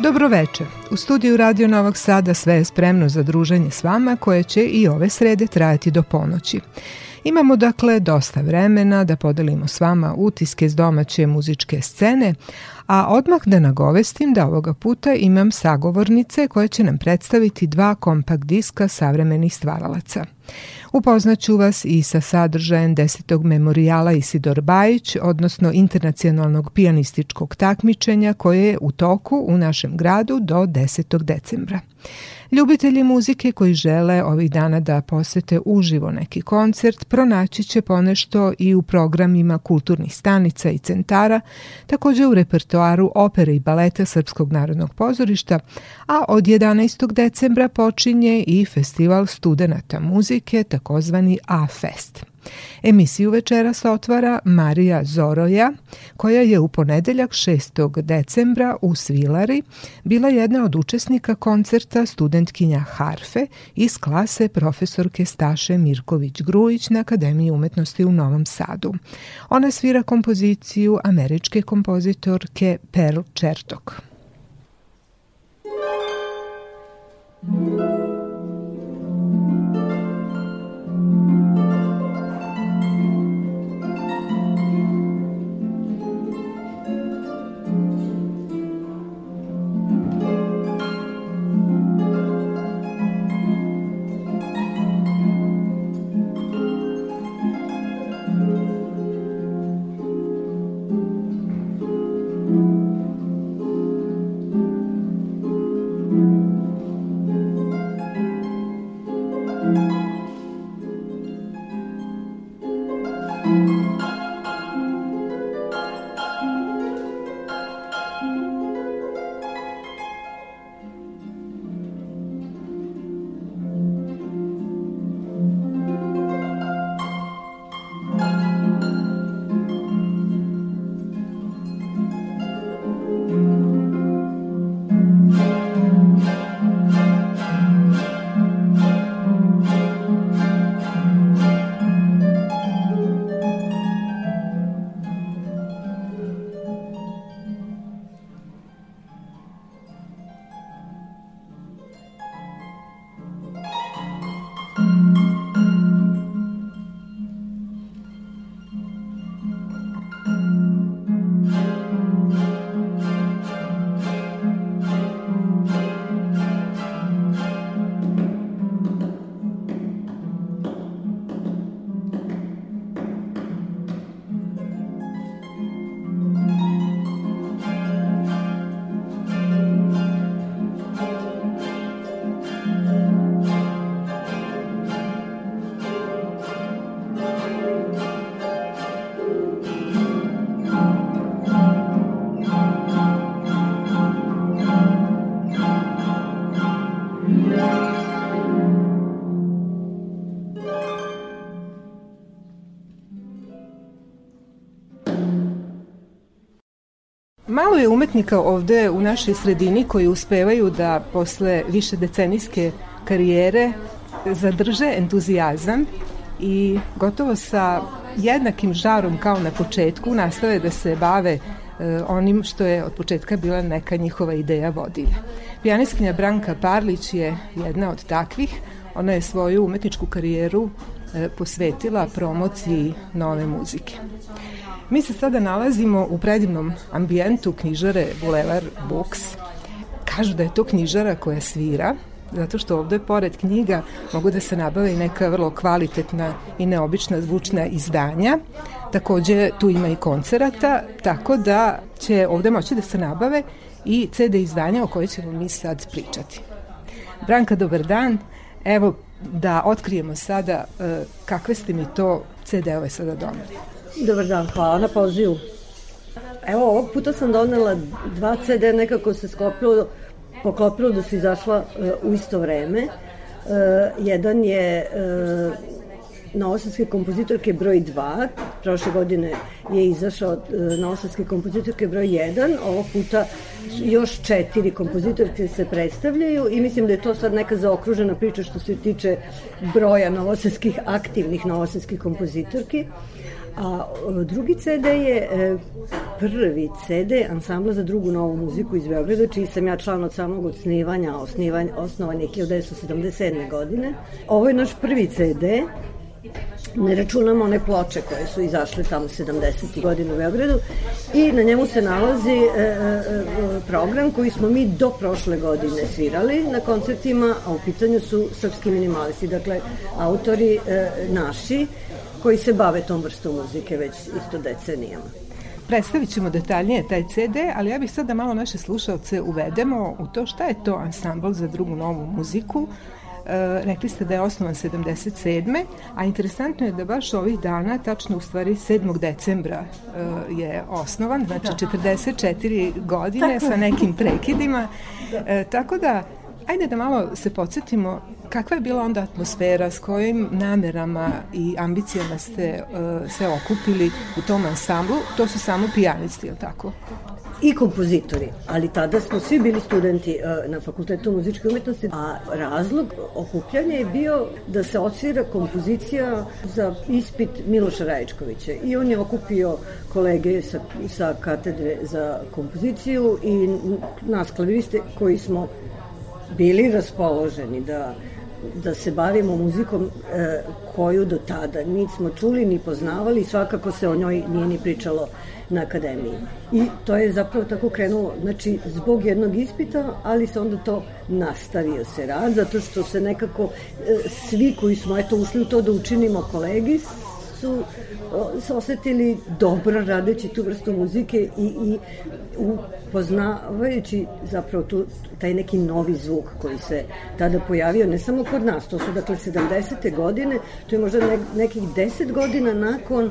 Dobroveče. U studiju Radio Novog Sada sve je spremno za druženje s vama koje će i ove srede trajati do ponoći. Imamo dakle dosta vremena da podelimo s vama utiske s domaće muzičke scene, a odmah da nagovestim da ovoga puta imam sagovornice koje će nam predstaviti dva kompakt diska savremenih stvaralaca. Upoznaću vas i sa sadržajem desetog memorijala Isidor Bajić, odnosno internacionalnog pijanističkog takmičenja koje je u toku u našem gradu do 10. decembra. Ljubitelji muzike koji žele ovih dana da posete uživo neki koncert pronaći će ponešto i u programima kulturnih stanica i centara, takođe u repertoaru opere i baleta Srpskog narodnog pozorišta, a od 11. decembra počinje i festival studenta muzike, takozvani A-Fest. Emisiju večeras otvara Marija Zoroja, koja je u ponedeljak 6. decembra u Svilari bila jedna od učesnika koncerta studentkinja Harfe iz klase profesorke Staše Mirković-Grujić na Akademiji umetnosti u Novom Sadu. Ona svira kompoziciju američke kompozitorke Pearl Čertok. Thank you. Umetnika ovde u našoj sredini koji uspevaju da posle više decenijske karijere zadrže entuzijazam i gotovo sa jednakim žarom kao na početku nastave da se bave e, onim što je od početka bila neka njihova ideja vodilja. Pijanistkinja Branka Parlić je jedna od takvih. Ona je svoju umetničku karijeru e, posvetila promociji nove muzike. Mi se sada nalazimo u predivnom ambijentu knjižare Boulevard Books. Kažu da je to knjižara koja svira, zato što ovde pored knjiga mogu da se nabave i neka vrlo kvalitetna i neobična zvučna izdanja. Takođe tu ima i koncerata, tako da će ovde moći da se nabave i CD izdanja o kojoj ćemo mi sad pričati. Branka, dobar dan. Evo da otkrijemo sada uh, kakve ste mi to CD-ove sada doneli. Dobar dan, hvala na pozivu. Evo, ovog puta sam donela dva CD, nekako se sklopilo, poklopilo da su izašla uh, u isto vreme. jedan je uh, novosadske kompozitorke broj 2. Prošle godine je izašao novosadske kompozitorke broj 1. Ovog puta još četiri kompozitorke se predstavljaju i mislim da je to sad neka zaokružena priča što se tiče broja novosadskih, aktivnih novosadskih kompozitorki. A drugi CD je e, prvi CD ansambla za drugu novu muziku iz Beograda, čiji sam ja član od samog osnivanja, osnivanja osnovan je 1977. godine. Ovo je naš prvi CD, ne računamo one ploče koje su izašle tamo 70. godina u Beogradu i na njemu se nalazi e, e, e, program koji smo mi do prošle godine svirali na koncertima, a u pitanju su srpski minimalisti, dakle autori e, naši koji se bave tom vrstom muzike već isto decenijama. Predstavit ćemo detaljnije taj CD, ali ja bih sad da malo naše slušalce uvedemo u to šta je to ansambl za drugu novu muziku, E, rekli ste da je osnovan 77. A interesantno je da baš ovih dana, tačno u stvari 7. decembra e, je osnovan, znači 44 da. godine sa nekim prekidima. E, tako da, ajde da malo se podsjetimo kakva je bila onda atmosfera, s kojim namerama i ambicijama ste uh, se okupili u tom ansamblu, to su samo pijanisti, je li tako? i kompozitori, ali tada smo svi bili studenti uh, na Fakultetu muzičke umetnosti, a razlog okupljanja je bio da se odsvira kompozicija za ispit Miloša Rajičkovića i on je okupio kolege sa, sa katedre za kompoziciju i nas klaviriste koji smo bili raspoloženi da da se bavimo muzikom e, koju do tada nismo čuli ni poznavali, svakako se o njoj nije ni pričalo na akademiji. I to je zapravo tako krenulo, znači zbog jednog ispita, ali se onda to nastavio se rad, zato što se nekako e, svi koji smo eto ušli u to da učinimo kolegi su se osetili dobro radeći tu vrstu muzike i, i upoznavajući zapravo tu, taj neki novi zvuk koji se tada pojavio, ne samo kod nas, to su dakle 70. godine, to je možda ne, nekih 10 godina nakon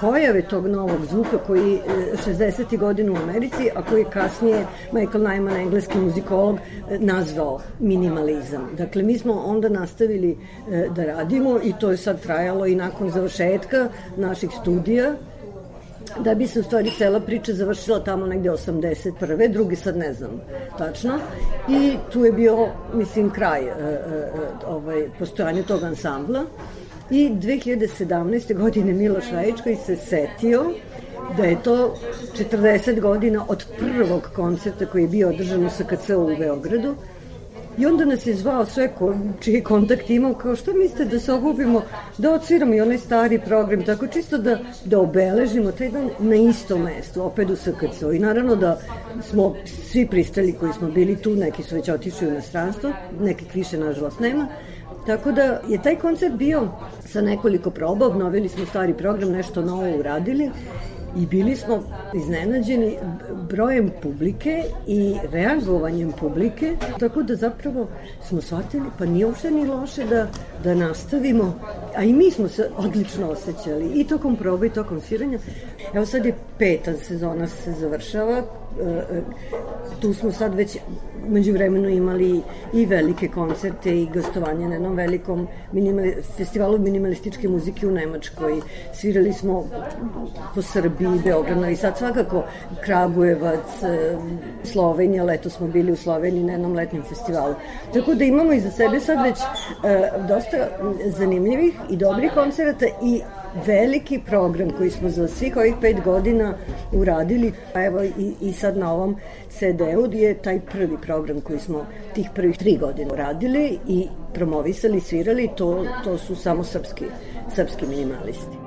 pojave tog novog zvuka koji 60. E, godina u Americi, a koji je kasnije Michael Nyman, engleski muzikolog, e, nazvao minimalizam. Dakle, mi smo onda nastavili e, da radimo i to je sad trajalo i nakon završetka naših studija, da bi se u stvari cela priča završila tamo negde 81. drugi sad ne znam tačno i tu je bio mislim kraj e, e, ovaj, postojanja tog ansambla i 2017. godine Miloš Rajičkoj se setio da je to 40 godina od prvog koncerta koji je bio održan u SKC u Beogradu I onda nas je zvao sve ko, čiji kontakt imao, kao što mislite da se okupimo, da odsviramo i onaj stari program, tako čisto da, da obeležimo taj dan na istom mestu, opet u SKC. I naravno da smo svi pristali koji smo bili tu, neki su već otišli u inostranstvo, nekih više nažalost nema, Tako da je taj koncert bio sa nekoliko proba, obnovili smo stari program, nešto novo uradili i bili smo iznenađeni brojem publike i reagovanjem publike, tako da zapravo smo shvatili, pa nije uopšte ni loše da, da nastavimo, a i mi smo se odlično osjećali i tokom proba i tokom sviranja. Evo sad je peta sezona se završava, e, e, tu smo sad već među vremenu imali i velike koncerte i gostovanje na jednom velikom minimali, festivalu minimalističke muzike u Nemačkoj. Svirali smo po Srbiji, Beogradu i sad svakako Kragujevac, e, Slovenija, leto smo bili u Sloveniji na jednom letnjem festivalu. Tako da imamo iza sebe sad već dosta zanimljivih i dobrih koncerata i veliki program koji smo za svih ovih pet godina uradili, a evo i, i sad na ovom CD-u je taj prvi program koji smo tih prvih tri godine uradili i promovisali, svirali, to, to su samo srpski, srpski minimalisti.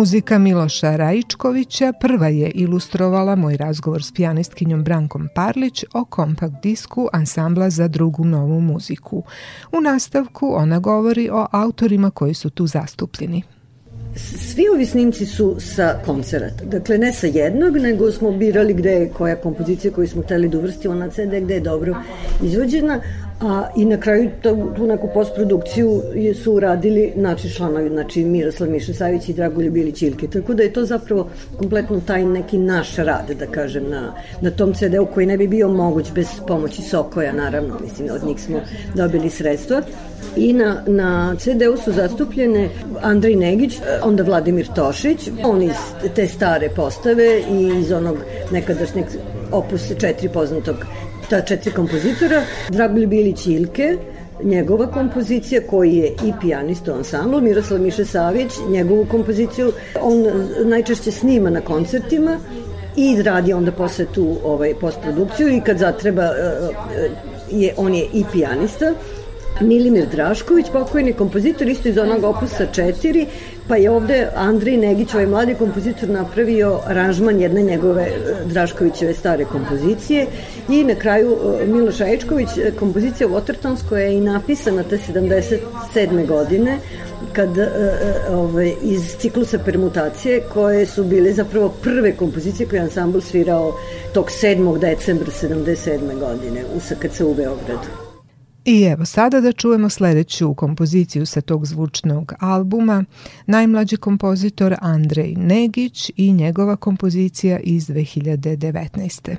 Muzika Miloša Rajičkovića prva je ilustrovala moj razgovor s pijanistkinjom Brankom Parlić o kompakt disku ansambla za drugu novu muziku. U nastavku ona govori o autorima koji su tu zastupljeni. Svi ovi snimci su sa koncerata. Dakle, ne sa jednog, nego smo birali gde je koja kompozicija koju smo hteli da uvrstimo na CD, gde je dobro izvođena, A, I na kraju tu, tu neku postprodukciju su uradili naši članovi, znači Miroslav Mišesavić i Dragoljub Bilić Ilke. Tako da je to zapravo kompletno taj neki naš rad, da kažem, na, na tom CD-u koji ne bi bio moguć bez pomoći Sokoja, naravno. Mislim, od njih smo dobili sredstva. I na, na CD-u su zastupljene Andrej Negić, onda Vladimir Tošić, on iz te stare postave i iz onog nekadašnjeg opus četiri poznatog ta četiri kompozitora, Dragulj Bilić Ilke, njegova kompozicija koji je i pijanist u ansamblu, Miroslav Miše Savić, njegovu kompoziciju. On najčešće snima na koncertima i radi onda posle tu ovaj, postprodukciju i kad zatreba eh, eh, je, on je i pijanista Milimir Drašković, pokojni kompozitor, isto iz onog opusa 4, pa je ovde Andrej Negić, ovaj mladi kompozitor, napravio aranžman jedne njegove e, Draškovićeve stare kompozicije i na kraju e, Miloš Aječković, e, kompozicija Watertons koja je i napisana te 77. godine, kad ovaj, iz ciklusa permutacije koje su bile zapravo prve kompozicije koje je ansambl svirao tog 7. decembra 77. godine u SKC u Beogradu. I evo sada da čujemo sledeću kompoziciju sa tog zvučnog albuma, najmlađi kompozitor Andrej Negić i njegova kompozicija iz 2019.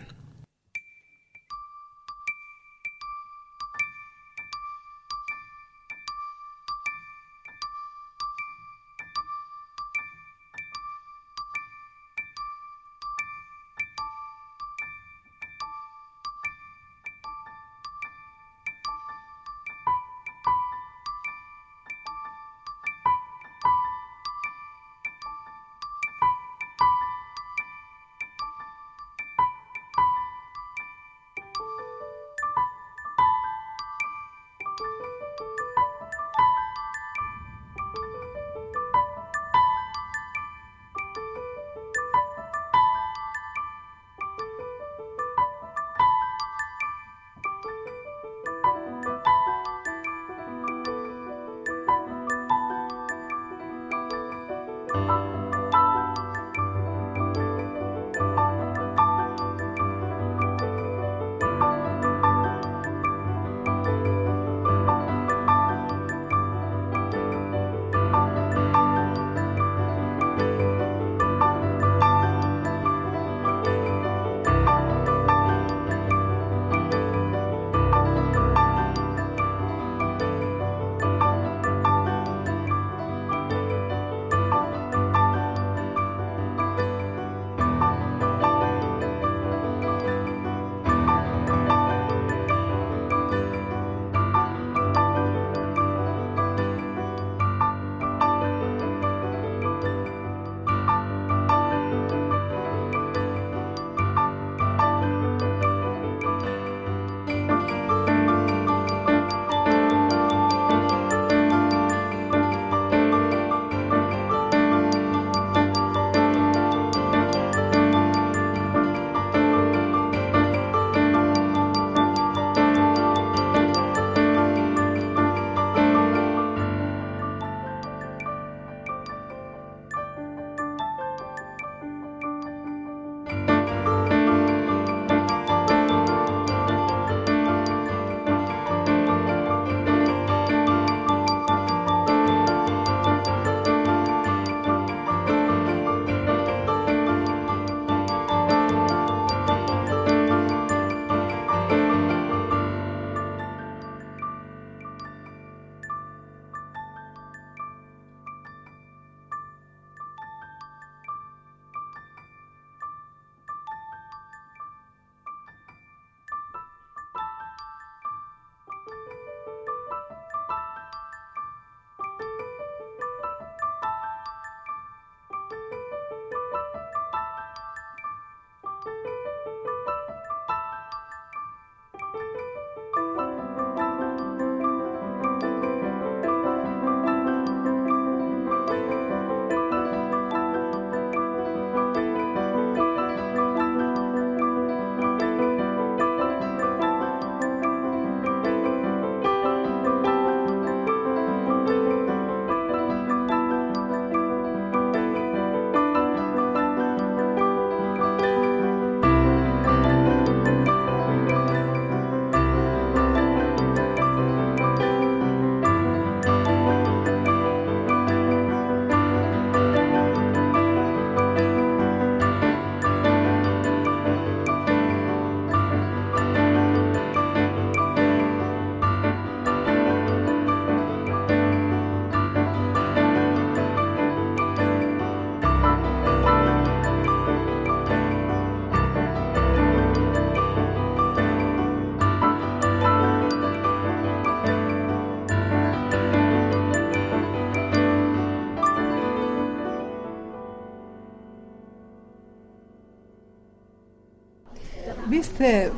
Vi ste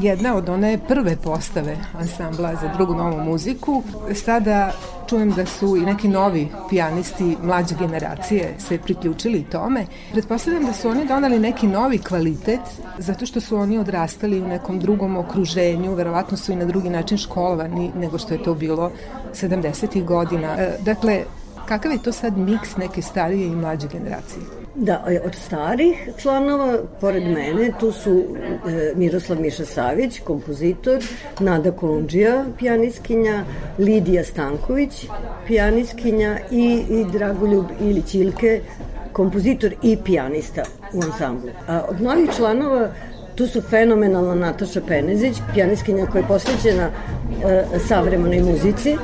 jedna od one prve postave ansambla za drugu novu muziku. Sada čujem da su i neki novi pijanisti mlađe generacije se priključili tome. Pretpostavljam da su oni donali neki novi kvalitet zato što su oni odrastali u nekom drugom okruženju, verovatno su i na drugi način školovani nego što je to bilo 70. godina. E, dakle, kakav je to sad miks neke starije i mlađe generacije? Da, e, od starih članova, pored mene, tu su e, Miroslav Miša Savić, kompozitor, Nada Kolundžija, pijaniskinja, Lidija Stanković, pijaniskinja i, i Dragoljub Ilić Ilke, kompozitor i pijanista u ansamblu. A od novih članova tu su fenomenalna Nataša Penezić, pijaniskinja koja je posvećena e, savremenoj muzici,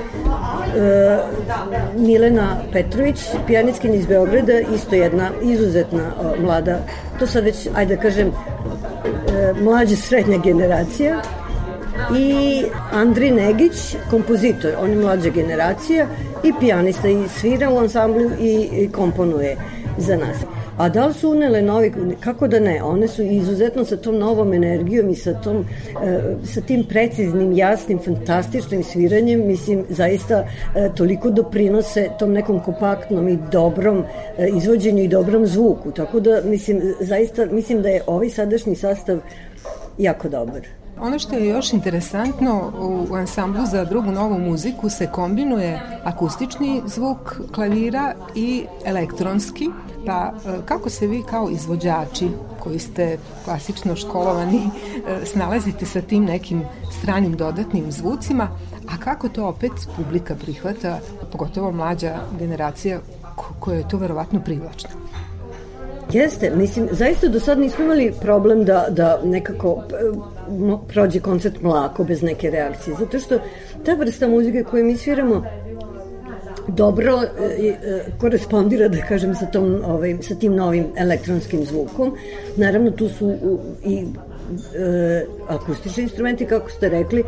Milena Petrović, pijaniskinja iz Beograda, isto jedna izuzetna e, mlada, to sad već, ajde da kažem, e, mlađa srednja generacija, i Andri Negić, kompozitor, on je mlađa generacija i pijanista i svira u ansamblu i, i komponuje za nas. A da li su unele novi, kako da ne, one su izuzetno sa tom novom energijom i sa, tom, e, sa tim preciznim, jasnim, fantastičnim sviranjem, mislim, zaista e, toliko doprinose tom nekom kompaktnom i dobrom e, izvođenju i dobrom zvuku. Tako da, mislim, zaista, mislim da je ovaj sadašnji sastav jako dobar. Ono što je još interesantno u ansamblu za drugu novu muziku se kombinuje akustični zvuk klavira i elektronski. Pa e, kako se vi kao izvođači koji ste klasično školovani e, snalazite sa tim nekim stranim dodatnim zvucima, a kako to opet publika prihvata, pogotovo mlađa generacija koja je to verovatno privlačna? Jeste, mislim, zaista do sad nismo imali problem da, da nekako prođe koncert mlako bez neke reakcije, zato što ta vrsta muzike koju mi sviramo dobro e, e, korespondira, da kažem, sa, tom, ovaj, sa tim novim elektronskim zvukom. Naravno, tu su i e, akustični instrumenti, kako ste rekli,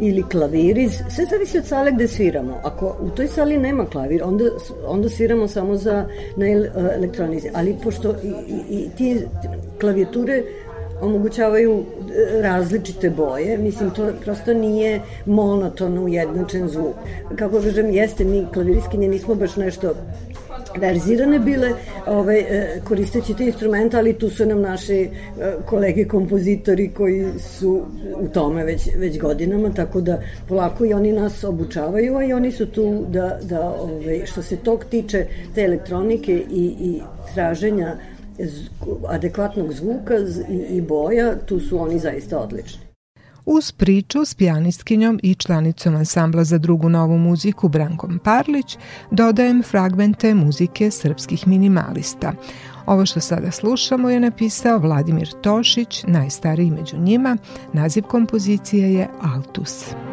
ili klaviriz, sve zavisi od sale gde sviramo. Ako u toj sali nema klavir, onda, onda sviramo samo za, na elektronizi. Ali pošto i, i, i ti klavijature omogućavaju e, različite boje, mislim to prosto nije monotono ujednačen zvuk. Kako kažem, jeste mi klaviriskinje nismo baš nešto verzirane bile ovaj, e, koristeći te instrumente, ali tu su nam naši e, kolege kompozitori koji su u tome već, već godinama, tako da polako i oni nas obučavaju, a i oni su tu da, da ovaj, što se tog tiče te elektronike i, i traženja adekvatnog zvuka i, boja, tu su oni zaista odlični. Uz priču s pijanistkinjom i članicom ansambla za drugu novu muziku Brankom Parlić dodajem fragmente muzike srpskih minimalista. Ovo što sada slušamo je napisao Vladimir Tošić, najstariji među njima. Naziv kompozicije je Altus. Altus.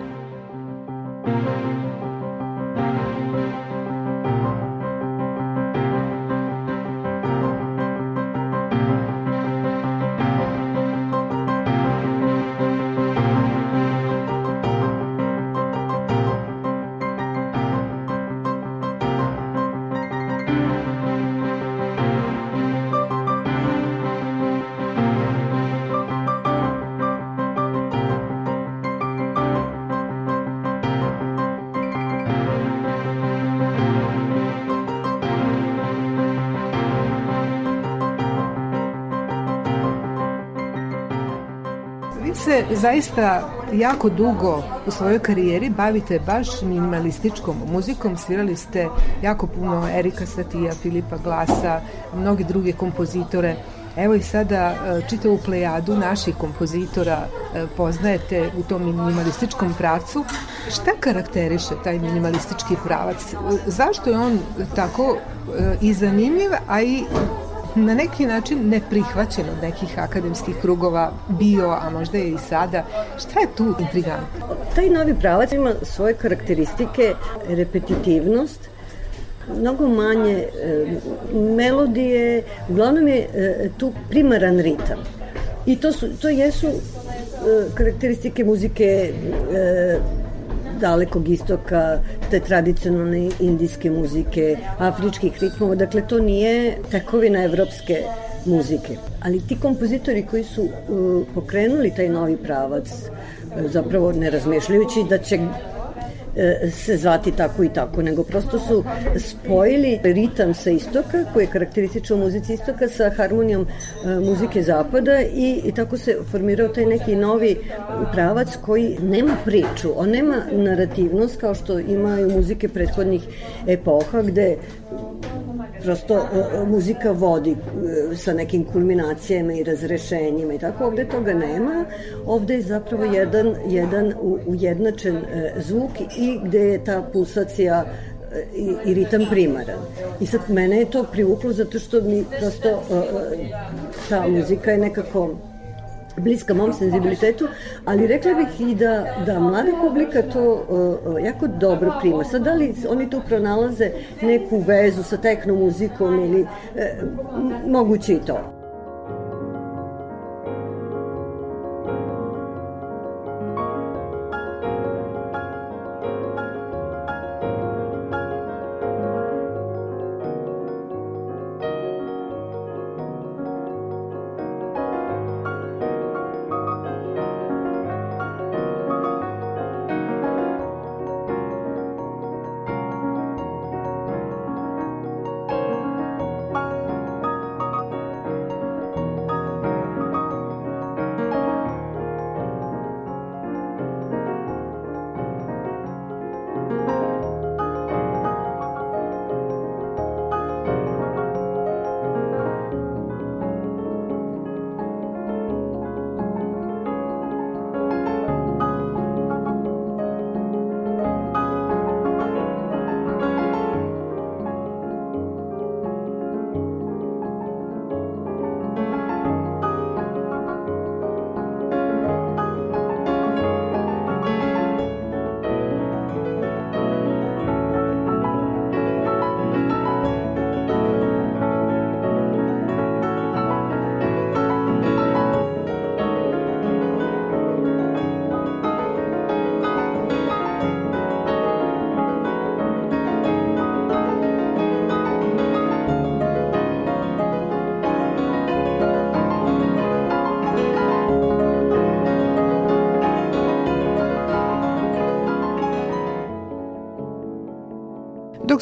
Zaista jako dugo u svojoj karijeri bavite baš minimalističkom muzikom. Svirali ste jako puno Erika Satija, Filipa Glasa, mnogi druge kompozitore. Evo i sada e, čitavu plejadu naših kompozitora e, poznajete u tom minimalističkom pravcu. Šta karakteriše taj minimalistički pravac? Zašto je on tako e, i zanimljiv, a i na neki način neprihvaćen od nekih akademskih krugova bio, a možda je i sada. Šta je tu intrigantno? Taj novi pravac ima svoje karakteristike, repetitivnost, mnogo manje e, melodije, uglavnom je e, tu primaran ritam. I to, su, to jesu e, karakteristike muzike e, dalekog istoka, te tradicionalne indijske muzike, afričkih ritmova, dakle to nije tekovina evropske muzike. Ali ti kompozitori koji su uh, pokrenuli taj novi pravac, uh, zapravo ne razmišljajući da će se zvati tako i tako, nego prosto su spojili ritam sa istoka, koji je karakterističan muzici istoka, sa harmonijom e, muzike zapada i, i tako se formirao taj neki novi pravac koji nema priču, on nema narativnost kao što imaju muzike prethodnih epoha gde prosto uh, muzika vodi uh, sa nekim kulminacijama i razrešenjima i tako, ovde toga nema, ovde je zapravo jedan, jedan ujednačen zvuk i gde je ta pulsacija i, i ritam primaran. I sad mene je to privuklo zato što mi prosto ta muzika je nekako bliska mom senzibilitetu, ali rekla bih i da, da mlada publika to uh, jako dobro prima. Sad, da li oni tu pronalaze neku vezu sa tehnomuzikom ili uh, moguće i to.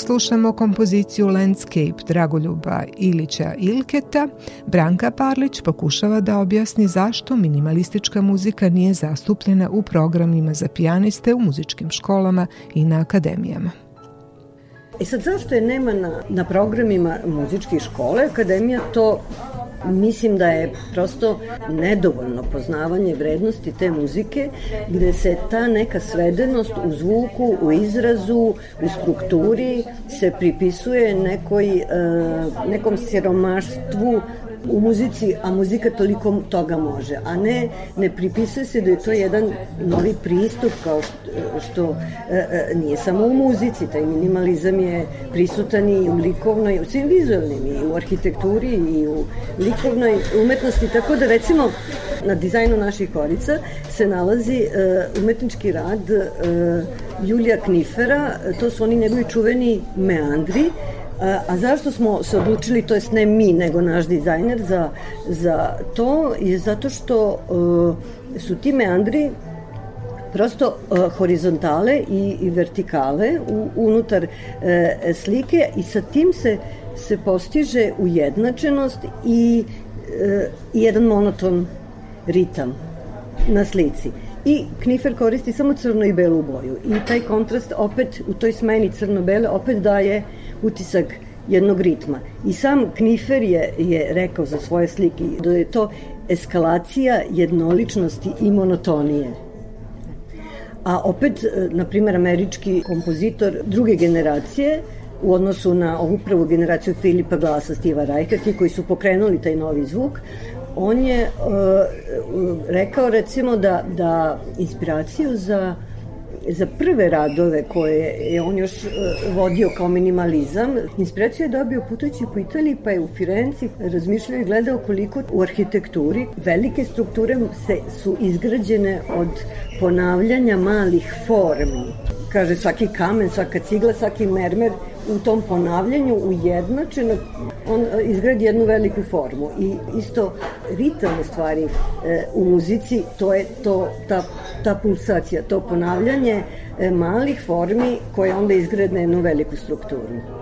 Slušamo kompoziciju Landscape Dragoljuba Ilića Ilketa, Branka Parlić pokušava da objasni zašto minimalistička muzika nije zastupljena u programima za pijaniste u muzičkim školama i na akademijama. E sad, zašto je nema na, na programima muzičkih škole? Akademija to Mislim da je prosto nedovoljno poznavanje vrednosti te muzike gde se ta neka svedenost u zvuku, u izrazu, u strukturi se pripisuje nekoj, e, nekom siromaštvu u muzici, a muzika toliko toga može, a ne, ne pripisuje se da je to jedan novi pristup kao što, što e, e, nije samo u muzici, taj minimalizam je prisutan i u likovnoj, u svim vizualnim, i u arhitekturi, i u likovnoj umetnosti, tako da recimo na dizajnu naših korica se nalazi uh, umetnički rad Julija Knifera, to su oni njegovi čuveni meandri, A zašto smo se odlučili, to jest ne mi, nego naš dizajner za, za to, je zato što uh, su ti meandri prosto uh, horizontale i, i vertikale u, unutar uh, slike i sa tim se, se postiže ujednačenost i, i jedan monoton ritam na slici. I Knifer koristi samo crno i belu boju i taj kontrast opet u toj smeni crno-bele opet daje uh, utisak jednog ritma. I sam Knifer je, je rekao za svoje slike da je to eskalacija jednoličnosti i monotonije. A opet, e, na primer, američki kompozitor druge generacije u odnosu na ovu prvu generaciju Filipa Glasa, Stiva Rajka, ti koji su pokrenuli taj novi zvuk, on je uh, rekao recimo da, da inspiraciju za za prve radove koje je on još e, vodio kao minimalizam, inspiraciju je dobio putujući po Italiji, pa je u Firenci razmišljao i gledao koliko u arhitekturi velike strukture se, su izgrađene od ponavljanja malih formi kaže svaki kamen, svaka cigla, svaki mermer u tom ponavljanju ujednačeno on e, izgradi jednu veliku formu i isto ritam u stvari e, u muzici to je to ta, ta pulsacija, to ponavljanje e, malih formi koje onda izgrade jednu veliku strukturu.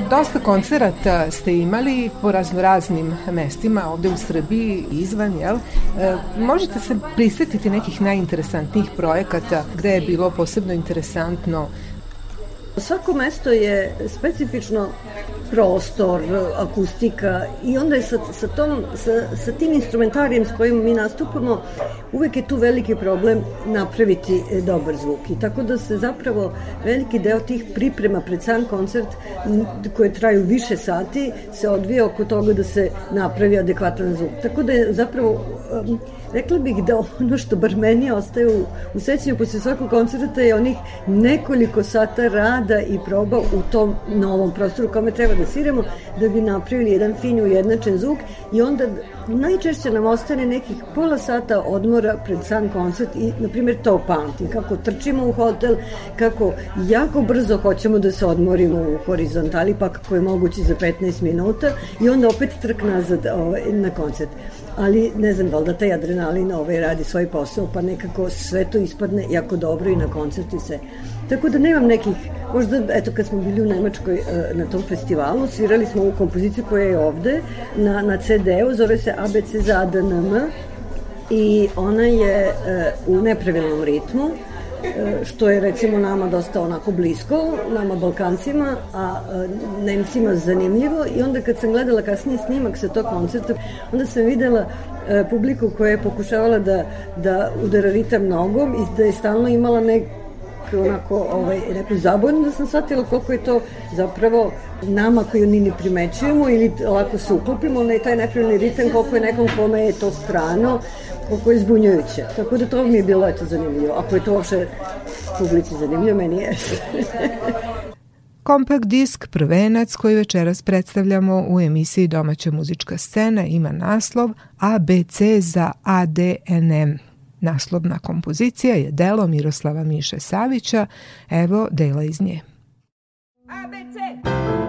Dosta koncerata ste imali po raznoraznim mestima ovde u Srbiji i izvan, jel? E, možete se prisetiti nekih najinteresantnijih projekata gde je bilo posebno interesantno Svako mesto je specifično prostor, akustika i onda je sa, sa, tom, sa, sa tim instrumentarijem s kojim mi nastupamo uvek je tu veliki problem napraviti e, dobar zvuk i tako da se zapravo veliki deo tih priprema pred sam koncert koje traju više sati se odvija oko toga da se napravi adekvatan zvuk. Tako da je zapravo rekla bih da ono što bar meni ostaje u, u sećanju posle svakog koncerta je onih nekoliko sata rada i proba u tom novom prostoru kome treba da sviramo da bi napravili jedan fin ujednačen zvuk i onda najčešće nam ostane nekih pola sata odmora pred sam koncert i, na primjer, to pamtim, kako trčimo u hotel, kako jako brzo hoćemo da se odmorimo u horizontali, pa kako je moguće za 15 minuta i onda opet trk nazad ovaj, na koncert ali ne znam, valjda taj adrenalin ovaj, radi svoj posao, pa nekako sve to ispadne jako dobro i na koncerti se. Tako da nemam nekih, možda, eto, kad smo bili u Nemačkoj eh, na tom festivalu, svirali smo ovu kompoziciju koja je ovde, na, na CD-u, zove se ABC za ADNM, i ona je uh, u nepravilnom ritmu, E, što je recimo nama dosta onako blisko, nama Balkancima, a e, Nemcima zanimljivo. I onda kad sam gledala kasnije snimak sa tog koncerta, onda sam videla e, publiku koja je pokušavala da, da udara ritam nogom i da je stalno imala nek onako ovaj, neku zabojnu da sam shvatila koliko je to zapravo nama koji ni ne primećujemo ili lako se uklopimo na taj nepravilni ritam koliko je nekom kome je to strano koliko je zbunjujuće. Tako da to mi je bilo eto zanimljivo. Ako je to uopšte publici zanimljivo, meni je. Kompakt disk Prvenac koji večeras predstavljamo u emisiji Domaća muzička scena ima naslov ABC za ADNM. Naslovna kompozicija je delo Miroslava Miše Savića, evo dela iz nje. ABC!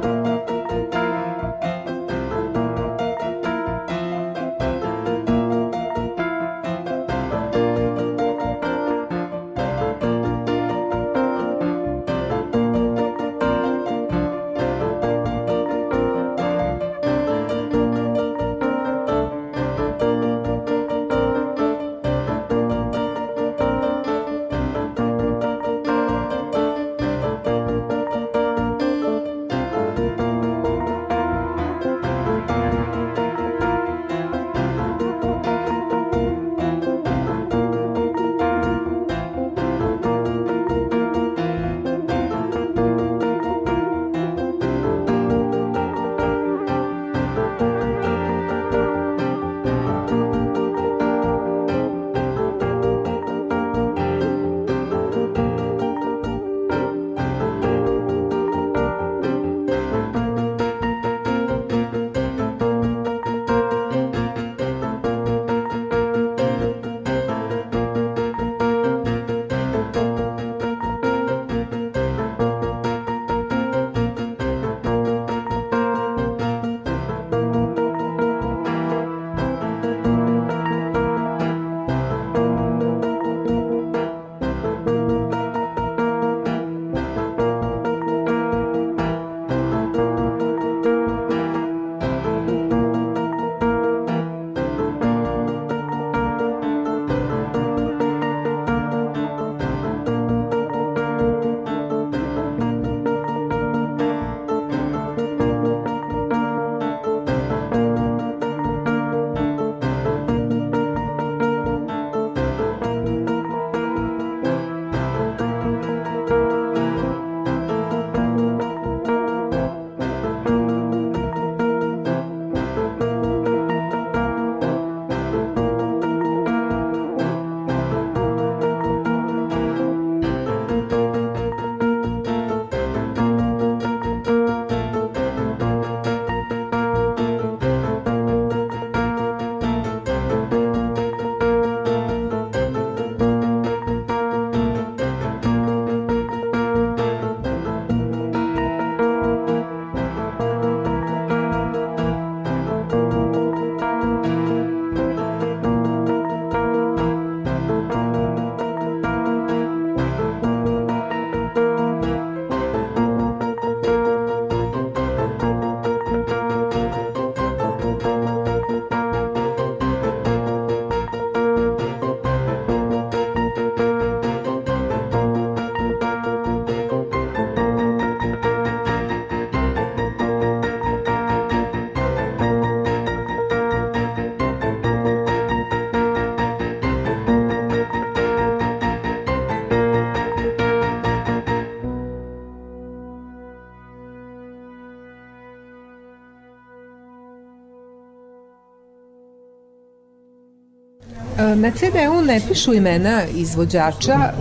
Na CD-u ne pišu imena izvođača e,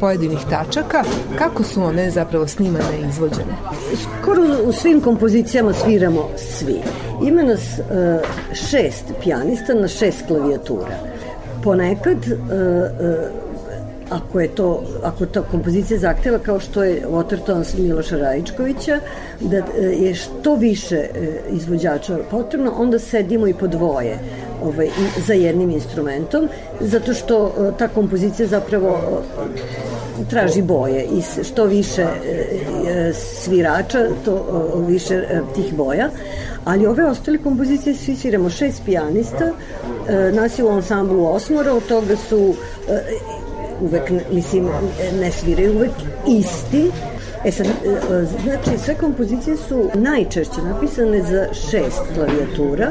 pojedinih tačaka. Kako su one zapravo snimane i izvođene? Skoro u svim kompozicijama sviramo svi. Ima nas e, šest pijanista na šest klavijatura. Ponekad ako je to, ako ta kompozicija zahteva kao što je Watertones Miloša Rajičkovića, da je što više izvođača potrebno, onda sedimo i po dvoje ovaj, za jednim instrumentom, zato što e, ta kompozicija zapravo e, traži boje i što više e, svirača, to više tih boja. Ali ove ostale kompozicije svi sviramo šest pijanista, nas je u ansamblu osmora, od toga su uvek, mislim, ne sviraju uvek isti, E sad, znači, sve kompozicije su najčešće napisane za šest klavijatura,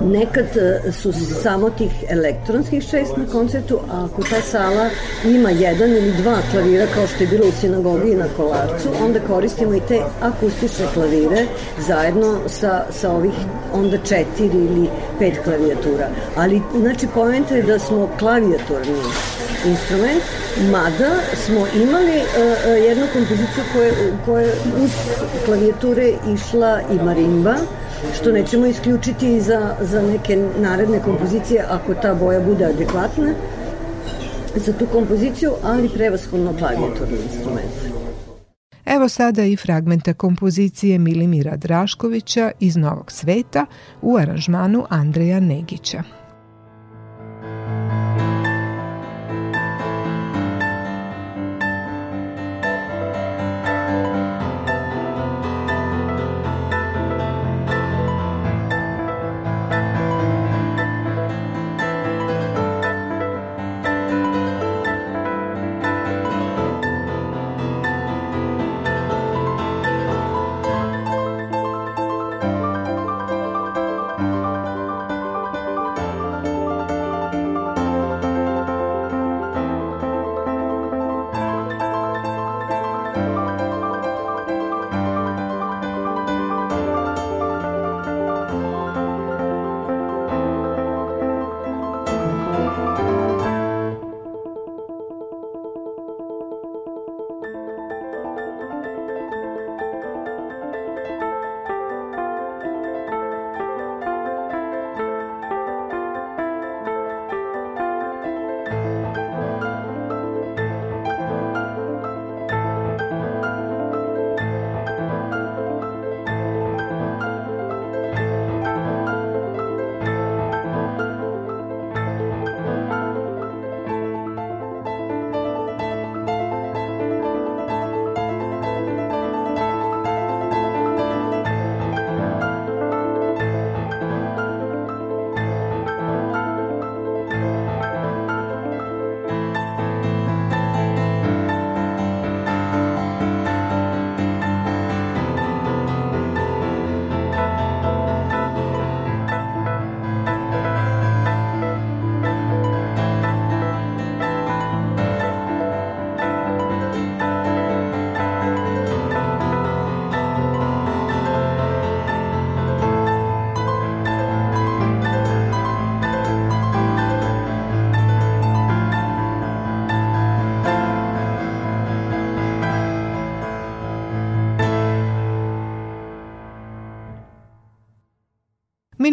Nekad e, su samo tih elektronskih šest na koncertu, a ako ta sala ima jedan ili dva klavira, kao što je bilo u sinagogi na Kolarcu, onda koristimo i te akustične klavire zajedno sa, sa ovih onda četiri ili pet klavijatura. Ali, znači, pojenta je da smo klavijaturni instrument, mada smo imali uh, jednu kompoziciju koja, koja uz klavijature išla i marimba, što nećemo isključiti za, za neke naredne kompozicije ako ta boja bude adekvatna za tu kompoziciju, ali prevashodno klavijaturni instrument. Evo sada i fragmenta kompozicije Milimira Draškovića iz Novog sveta u aranžmanu Andreja Negića.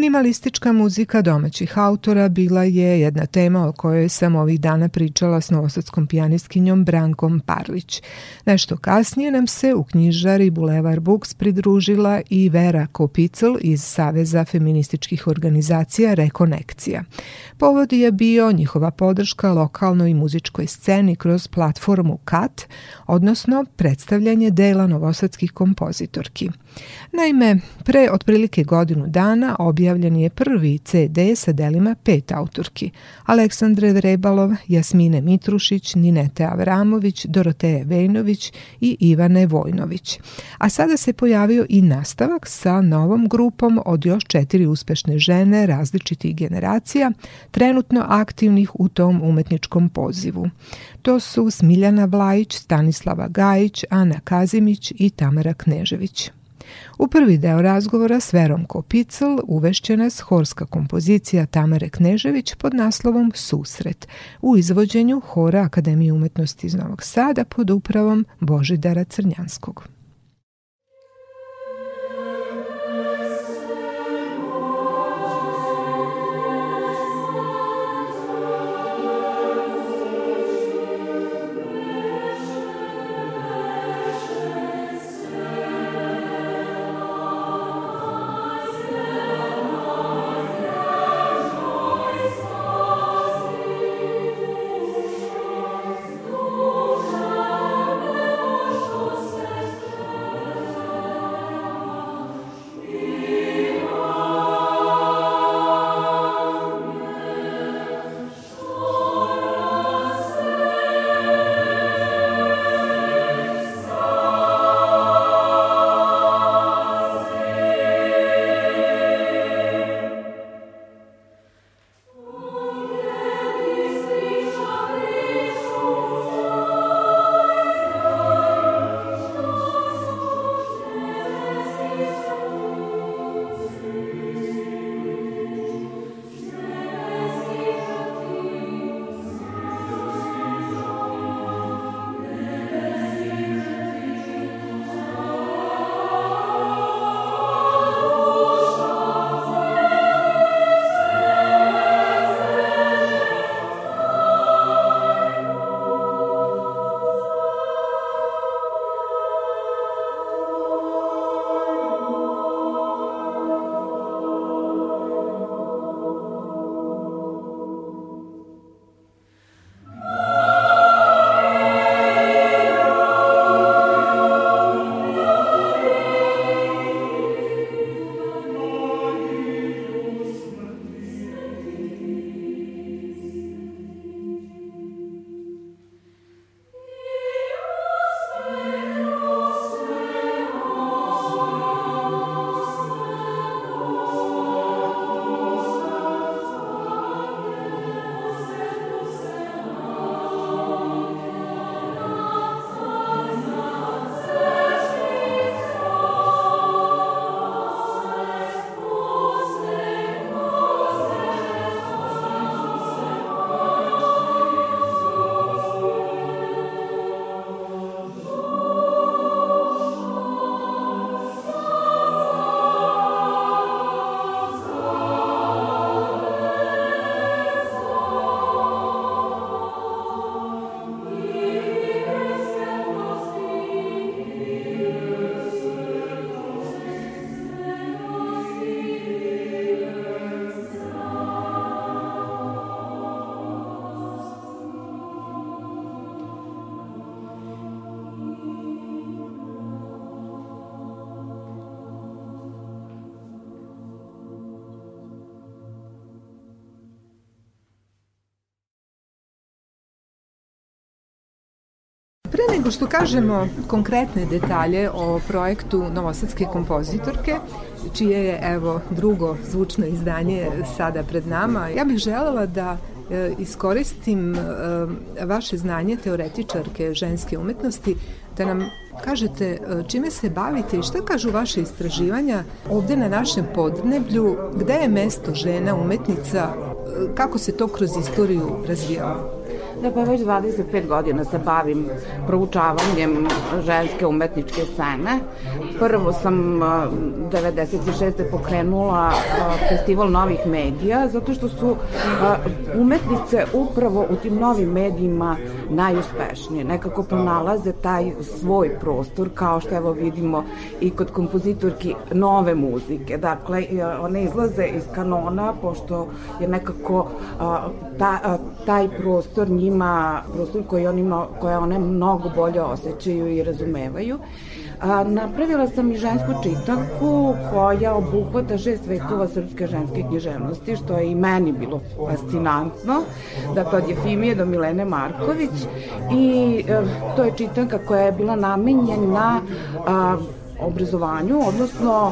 Minimalistička muzika domaćih autora bila je jedna tema o kojoj sam ovih dana pričala s novosadskom pijanistkinjom Brankom Parlić. Nešto kasnije nam se u knjižari Bulevar Books pridružila i Vera Kopicl iz Saveza feminističkih organizacija Rekonekcija. Povod je bio njihova podrška lokalnoj muzičkoj sceni kroz platformu KAT, odnosno predstavljanje dela novosadskih kompozitorki. Naime, pre otprilike godinu dana objavljen je prvi CD sa delima pet autorki. Aleksandre Vrebalov, Jasmine Mitrušić, Ninete Avramović, Doroteje Vejnović i Ivane Vojnović. A sada se pojavio i nastavak sa novom grupom od još četiri uspešne žene različitih generacija, trenutno aktivnih u tom umetničkom pozivu. To su Smiljana Vlajić, Stanislava Gajić, Ana Kazimić i Tamara Knežević. U prvi deo razgovora s Verom Kopicl uvešće nas horska kompozicija Tamare Knežević pod naslovom Susret u izvođenju Hora Akademije umetnosti iz Novog Sada pod upravom Božidara Crnjanskog. Pre nego što kažemo konkretne detalje o projektu Novosadske kompozitorke, čije je evo drugo zvučno izdanje sada pred nama, ja bih želela da e, iskoristim e, vaše znanje teoretičarke ženske umetnosti da nam kažete e, čime se bavite i šta kažu vaše istraživanja ovde na našem podneblju, gde je mesto žena umetnica, kako se to kroz istoriju razvijalo? Da pa već 25 godina se bavim proučavanjem ženske umetničke scene. Prvo sam 96. pokrenula festival novih medija, zato što su umetnice upravo u tim novim medijima najuspešnije. Nekako pronalaze taj svoj prostor, kao što evo vidimo i kod kompozitorki nove muzike. Dakle, one izlaze iz kanona, pošto je nekako ta, taj prostor njima ima prostor koji on ima, koje one mnogo bolje osjećaju i razumevaju. A, napravila sam i žensku čitanku koja obuhvata šest vekova srpske ženske književnosti, što je i meni bilo fascinantno, dakle od Jefimije do Milene Marković i e, to je čitanka koja je bila namenjena a, obrazovanju, odnosno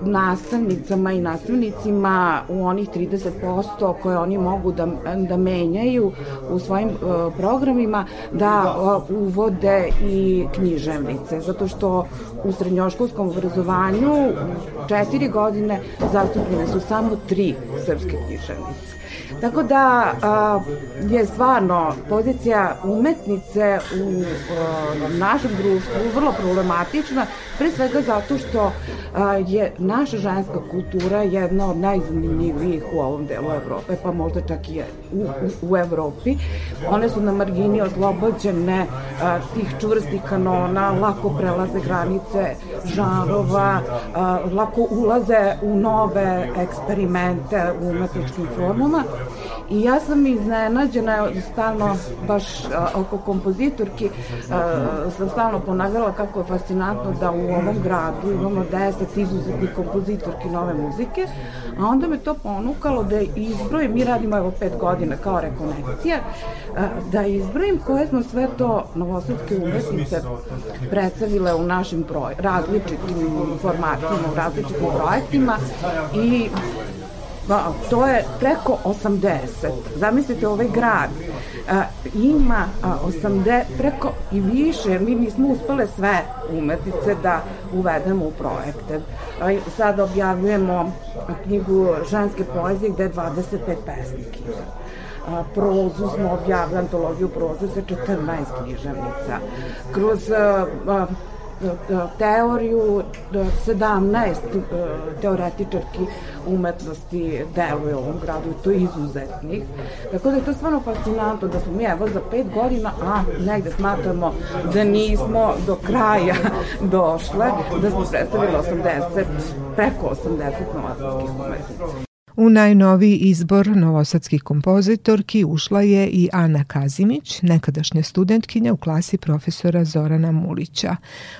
nastavnicama i nastavnicima u onih 30% koje oni mogu da, da menjaju u svojim programima da uvode i književnice, zato što u srednjoškolskom obrazovanju četiri godine zastupljene su samo tri srpske književnice. Tako da a, je stvarno pozicija umetnice u a, našem društvu vrlo problematična, pre svega zato što a, je naša ženska kultura jedna od najzanimljivijih u ovom delu Evrope, pa možda čak i u, u, u Evropi. One su na margini oslobođene a, tih čvrstih kanona, lako prelaze granice žanrova, a, lako ulaze u nove eksperimente u umetničkim formama I ja sam iznenađena stalno baš oko kompozitorki sam stalno ponavljala kako je fascinantno da u ovom gradu imamo 10 izuzetnih kompozitorki nove muzike, a onda me to ponukalo da izbrojim, mi radimo evo pet godina kao rekonekcija, da izbrojim koje smo sve to novosadske umetnice predstavile u našim broj, različitim formatima, u različitim projektima i Ba, to je preko 80. Zamislite, ovaj grad a, ima a, 80, preko i više, mi nismo uspele sve umetnice da uvedemo u projekte. A, sad objavljujemo knjigu ženske poezije gde je 25 pesniki. A, prozu smo objavili, antologiju proze sa 14 književnica. Kroz a, a, teoriju 17 e, teoretičarki umetnosti deluje u ovom gradu i to je izuzetnih. Tako da je to stvarno fascinantno da smo mi evo za pet godina, a negde smatramo da nismo do kraja došle, da smo predstavili 80, preko 80 novatorskih umetnica. U najnoviji izbor novosadskih kompozitorki ušla je i Ana Kazimić, nekadašnja studentkinja u klasi profesora Zorana Mulića.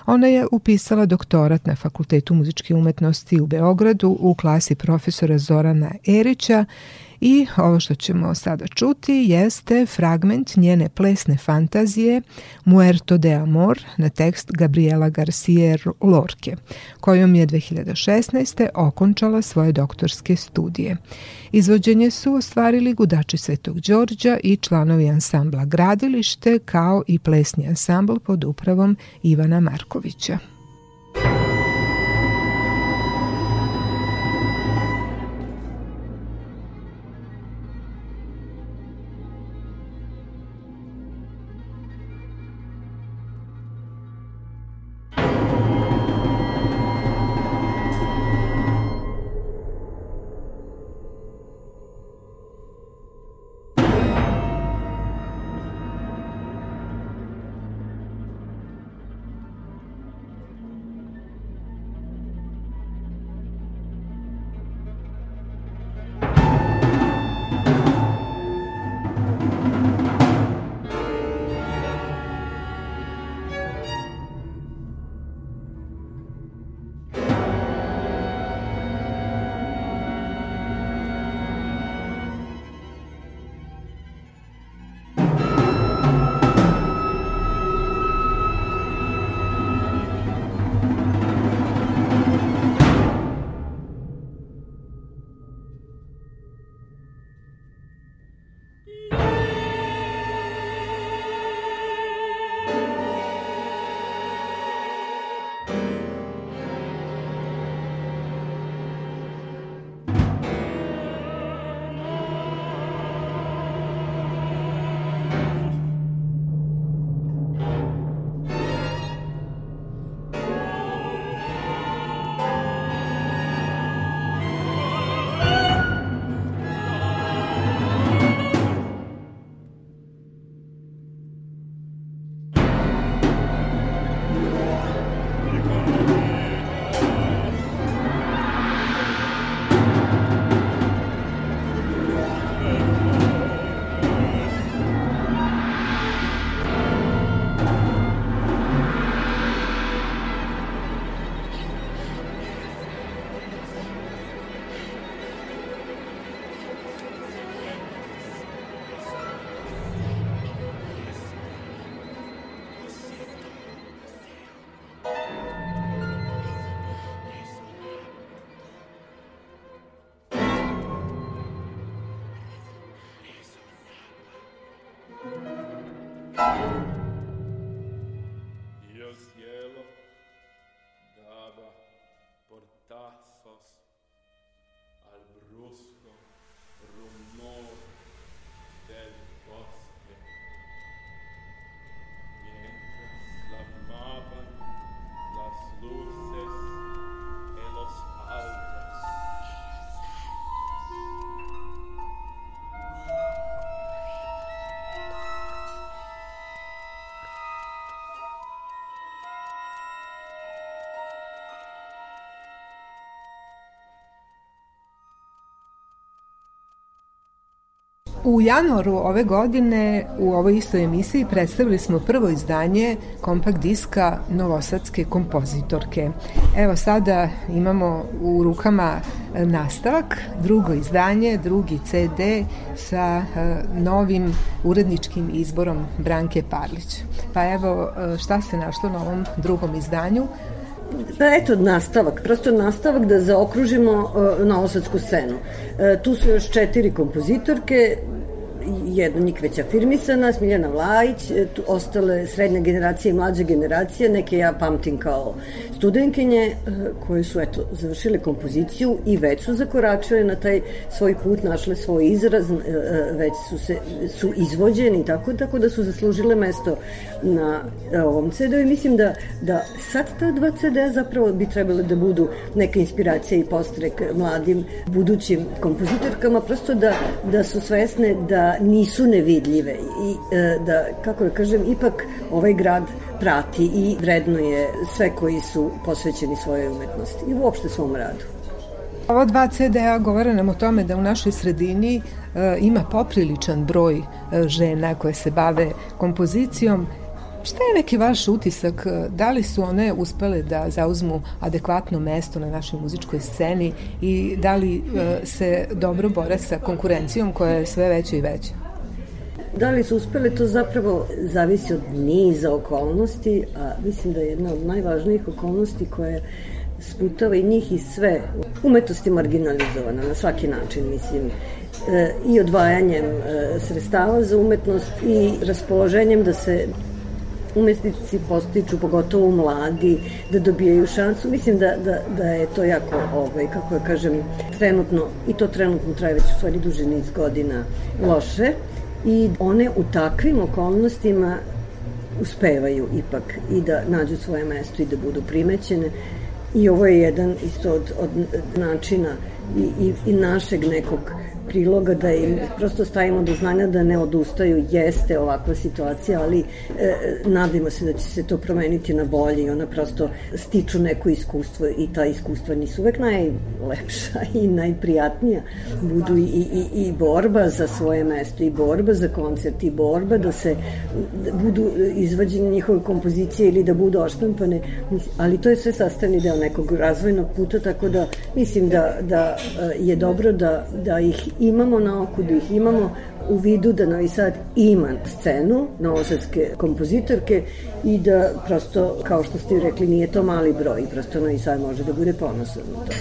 Ona je upisala doktorat na Fakultetu muzičke umetnosti u Beogradu u klasi profesora Zorana Erića I ovo što ćemo sada čuti jeste fragment njene plesne fantazije Muerto de Amor na tekst Gabriela Garcia Lorke, kojom je 2016. okončala svoje doktorske studije. Izvođenje su ostvarili gudači Svetog Đorđa i članovi ansambla Gradilište kao i plesni ansambl pod upravom Ivana Markovića. thoughts U januaru ove godine u ovoj istoj emisiji predstavili smo prvo izdanje kompakt diska Novosadske kompozitorke. Evo sada imamo u rukama nastavak, drugo izdanje, drugi CD sa e, novim uredničkim izborom Branke Parlić. Pa evo e, šta se našlo na ovom drugom izdanju? Pa eto, nastavak, prosto nastavak da zaokružimo uh, novosadsku scenu. Uh, tu su još četiri kompozitorke, jedna njih već afirmisana, Smiljana Vlajić, e, tu ostale srednja generacija i mlađa generacija, neke ja pamtim kao studenkinje e, koje su eto, završile kompoziciju i već su zakoračile na taj svoj put, našle svoj izraz, e, već su, se, su izvođeni tako, tako da su zaslužile mesto na ovom CD-u i mislim da, da sad ta dva CD zapravo bi trebale da budu neka inspiracija i postrek mladim budućim kompozitorkama, prosto da, da su svesne da nisu nevidljive i e, da, kako da kažem, ipak ovaj grad prati i vrednuje sve koji su posvećeni svojoj umetnosti i uopšte svom radu. Ova dva CD-a govore nam o tome da u našoj sredini e, ima popriličan broj e, žena koje se bave kompozicijom Šta je neki vaš utisak? Da li su one uspele da zauzmu adekvatno mesto na našoj muzičkoj sceni i da li e, se dobro bore sa konkurencijom koja je sve veća i veća? Da li su uspele, to zapravo zavisi od niza okolnosti, a mislim da je jedna od najvažnijih okolnosti koja sputava i njih i sve. Umetnost je marginalizovana na svaki način, mislim e, i odvajanjem e, sredstava za umetnost i raspoloženjem da se umetnici postiču, pogotovo mladi, da dobijaju šansu. Mislim da, da, da je to jako, ovaj, kako ja kažem, trenutno, i to trenutno traje već u stvari duže niz godina, loše. I one u takvim okolnostima uspevaju ipak i da nađu svoje mesto i da budu primećene. I ovo je jedan isto od, od načina i, i, i našeg nekog priloga da im prosto stavimo do znanja da ne odustaju, jeste ovakva situacija, ali e, nadimo se da će se to promeniti na bolje i ona prosto stiču neko iskustvo i ta iskustva nisu uvek najlepša i najprijatnija. Budu i, i, i borba za svoje mesto i borba za koncert i borba da se da budu izvađene njihove kompozicije ili da budu oštampane, ali to je sve sastavni deo nekog razvojnog puta, tako da mislim da, da e, je dobro da, da ih imamo na oku, da ih imamo u vidu da Novi Sad ima scenu novosadske kompozitorke i da prosto, kao što ste rekli, nije to mali broj prosto Novi Sad može da bude ponosan na to.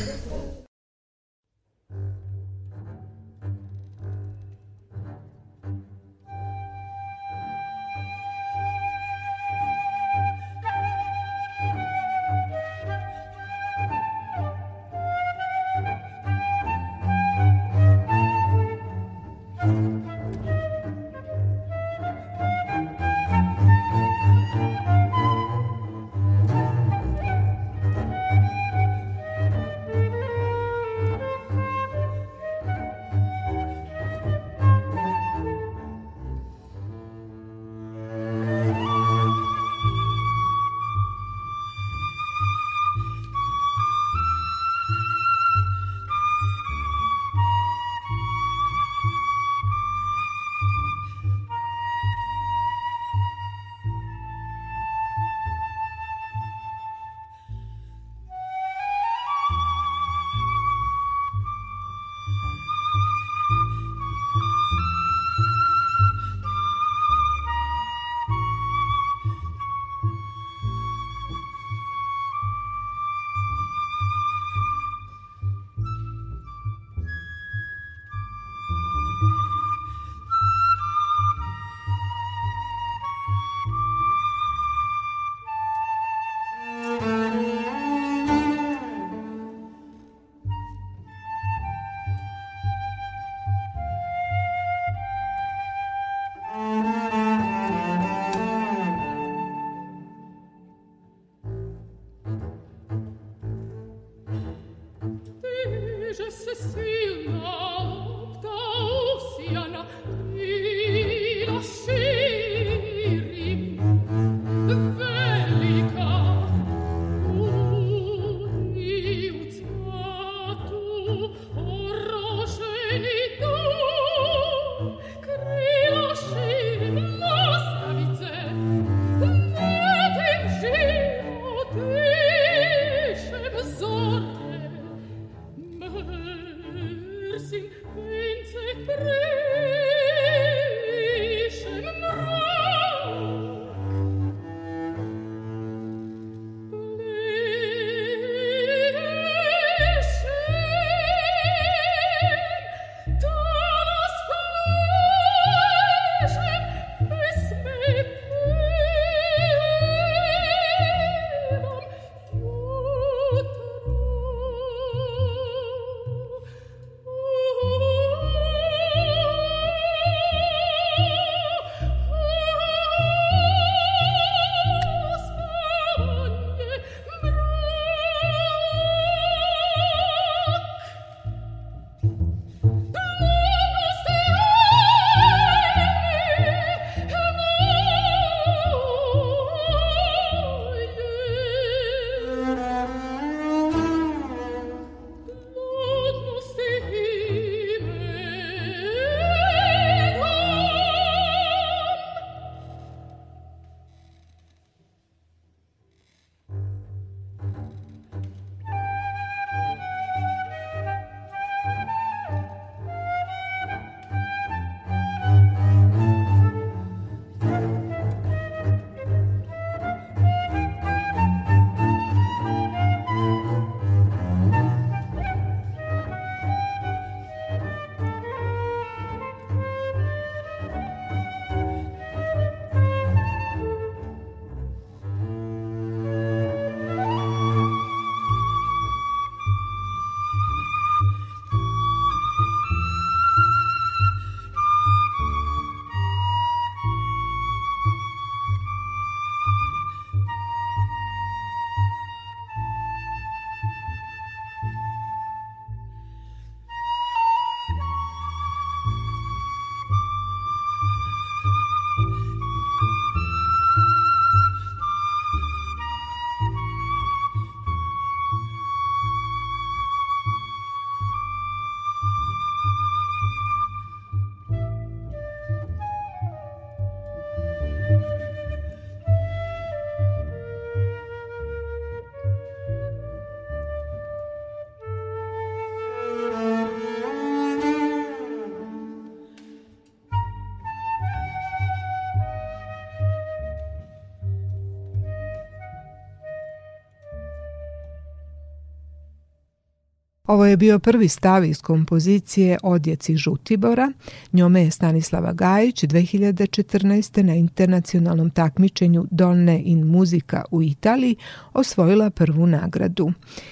Ovo je bio prvi stav iz kompozicije Odjeci Žutibora. Njome je Stanislava Gajić 2014. na internacionalnom takmičenju Donne in muzika u Italiji osvojila prvu nagradu.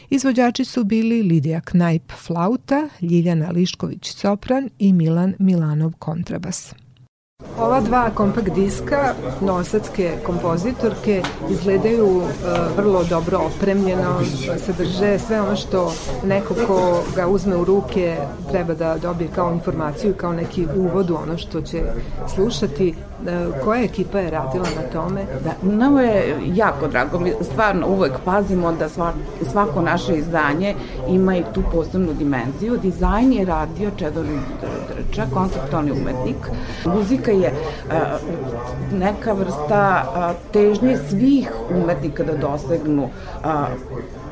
Izvođači su bili Lidija Knajp flauta, Ljiljana Lišković sopran i Milan Milanov kontrabas. Ova dva kompakt diska nosadske kompozitorke izgledaju uh, vrlo dobro opremljeno, sadrže sve ono što neko ko ga uzme u ruke treba da dobije kao informaciju, kao neki uvod u ono što će slušati. Uh, koja ekipa je radila na tome? Da, nama je jako drago. Mi stvarno uvek pazimo da svako naše izdanje ima i tu posebnu dimenziju. Dizajn je radio Čedor Drča, konceptualni umetnik. Muzika je neka vrsta težnje svih umetnika da dosegnu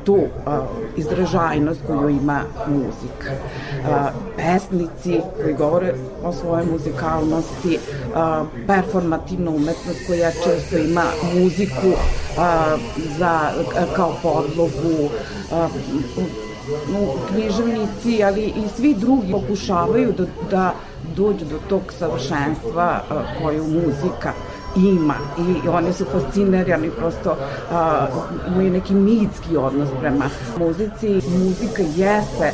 tu a, izražajnost koju ima muzika. A, pesnici koji govore o svojoj muzikalnosti, a, performativna umetnost koja često ima muziku a, za, a, kao podlogu, a, književnici, ali i svi drugi pokušavaju da, da dođu do tog savršenstva koju muzika ima. I oni su fascinirani prosto a, imaju neki mitski odnos prema muzici. Muzika jeste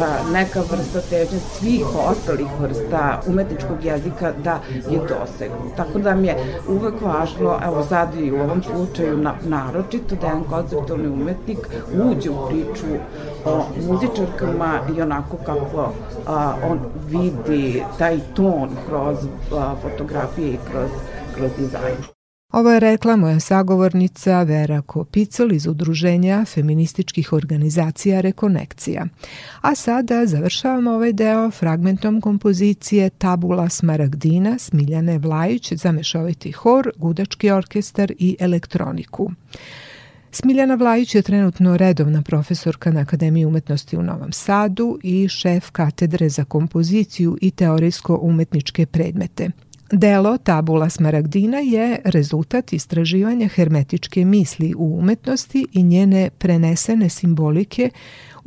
a, neka vrsta težnje svih ostalih vrsta umetničkog jezika da je dosegnu. Tako da mi je uvek važno evo sad i u ovom slučaju na, naročito da jedan konceptualni umetnik uđe u priču o muzičarkama i onako kako a, on vidi taj ton kroz a, fotografije i kroz kroz dizajn. Ovo je rekla moja sagovornica Vera Kopicol iz udruženja feminističkih organizacija Rekonekcija. A sada završavamo ovaj deo fragmentom kompozicije Tabula Smaragdina Smiljane Vlajić za mešoviti hor, gudački orkestar i elektroniku. Smiljana Vlajić je trenutno redovna profesorka na Akademiji umetnosti u Novom Sadu i šef katedre za kompoziciju i teorijsko-umetničke predmete – Delo Tabula Smaragdina je rezultat istraživanja hermetičke misli u umetnosti i njene prenesene simbolike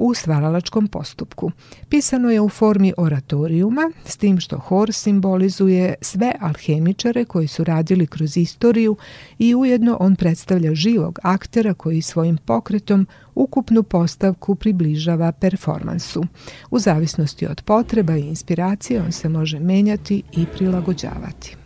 u stvaralačkom postupku. Pisano je u formi oratorijuma, s tim što hor simbolizuje sve alhemičare koji su radili kroz istoriju i ujedno on predstavlja živog aktera koji svojim pokretom ukupnu postavku približava performansu. U zavisnosti od potreba i inspiracije on se može menjati i prilagođavati.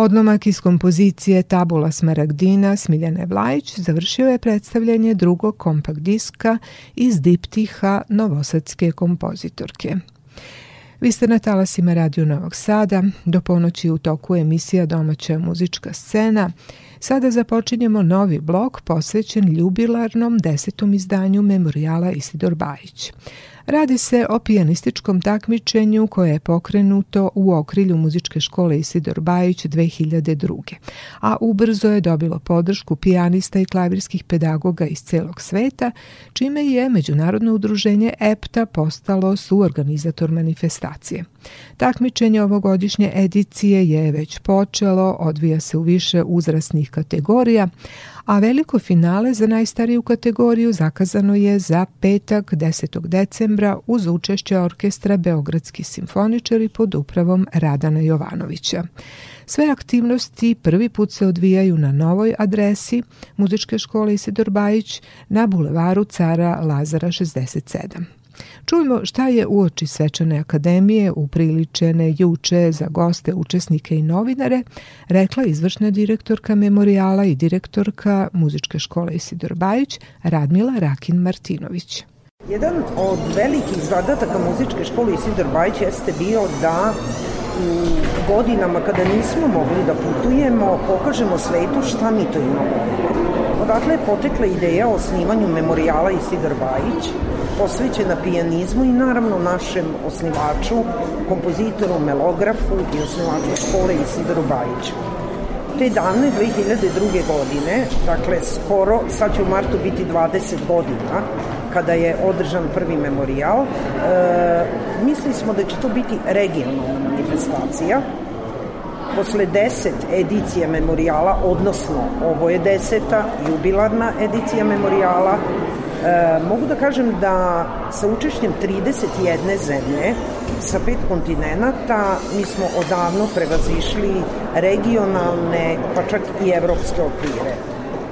Odlomak iz kompozicije Tabula Smaragdina Smiljane Vlajić završio je predstavljanje drugog kompakt diska iz diptiha novosadske kompozitorke. Vi ste na talasima Radio Novog Sada, do ponoći u toku emisija Domaća muzička scena. Sada započinjemo novi blok posvećen ljubilarnom desetom izdanju memorijala Isidor Bajić. Radi se o pijanističkom takmičenju koje je pokrenuto u okrilju muzičke škole Isidor Bajić 2002. A ubrzo je dobilo podršku pijanista i klavirskih pedagoga iz celog sveta, čime je Međunarodno udruženje EPTA postalo suorganizator manifestacije. Takmičenje ovogodišnje edicije je već počelo, odvija se u više uzrasnih kategorija, a veliko finale za najstariju kategoriju zakazano je za petak 10. decembra uz učešće orkestra Beogradski simfoničari pod upravom Radana Jovanovića. Sve aktivnosti prvi put se odvijaju na novoj adresi Muzičke škole Isidor Bajić na bulevaru Cara Lazara 67. Čujmo šta je uoči svečane akademije upriličene juče za goste, učesnike i novinare, rekla izvršna direktorka memorijala i direktorka muzičke škole Isidor Bajić, Radmila Rakin Martinović. Jedan od velikih zadataka muzičke škole Isidor Bajić jeste bio da u godinama kada nismo mogli da putujemo, pokažemo svetu šta mi to imamo. Odatle je potekla ideja o osnivanju memorijala Isidor Bajić, posvećena pijanizmu i naravno našem osnivaču, kompozitoru, melografu i osnivaču škole Isidoru Bajiću. Te dane 2002. godine, dakle skoro, sad će u martu biti 20 godina, kada je održan prvi memorijal, e, mislili smo da će to biti regionalna manifestacija, posle deset edicija memorijala, odnosno ovo je deseta jubilarna edicija memorijala, E, mogu da kažem da sa učešćem 31 zemlje sa pet kontinenta mi smo odavno prevazišli regionalne pa čak i evropske okvire.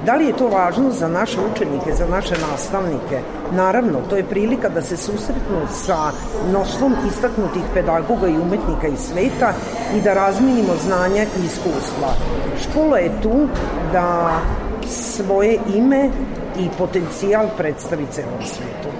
Da li je to važno za naše učenike, za naše nastavnike? Naravno, to je prilika da se susretnu sa mnoštvom istaknutih pedagoga i umetnika iz sveta i da razminimo znanja i iskustva. Škola je tu da svoje ime i potencijal predstavi celom svetu.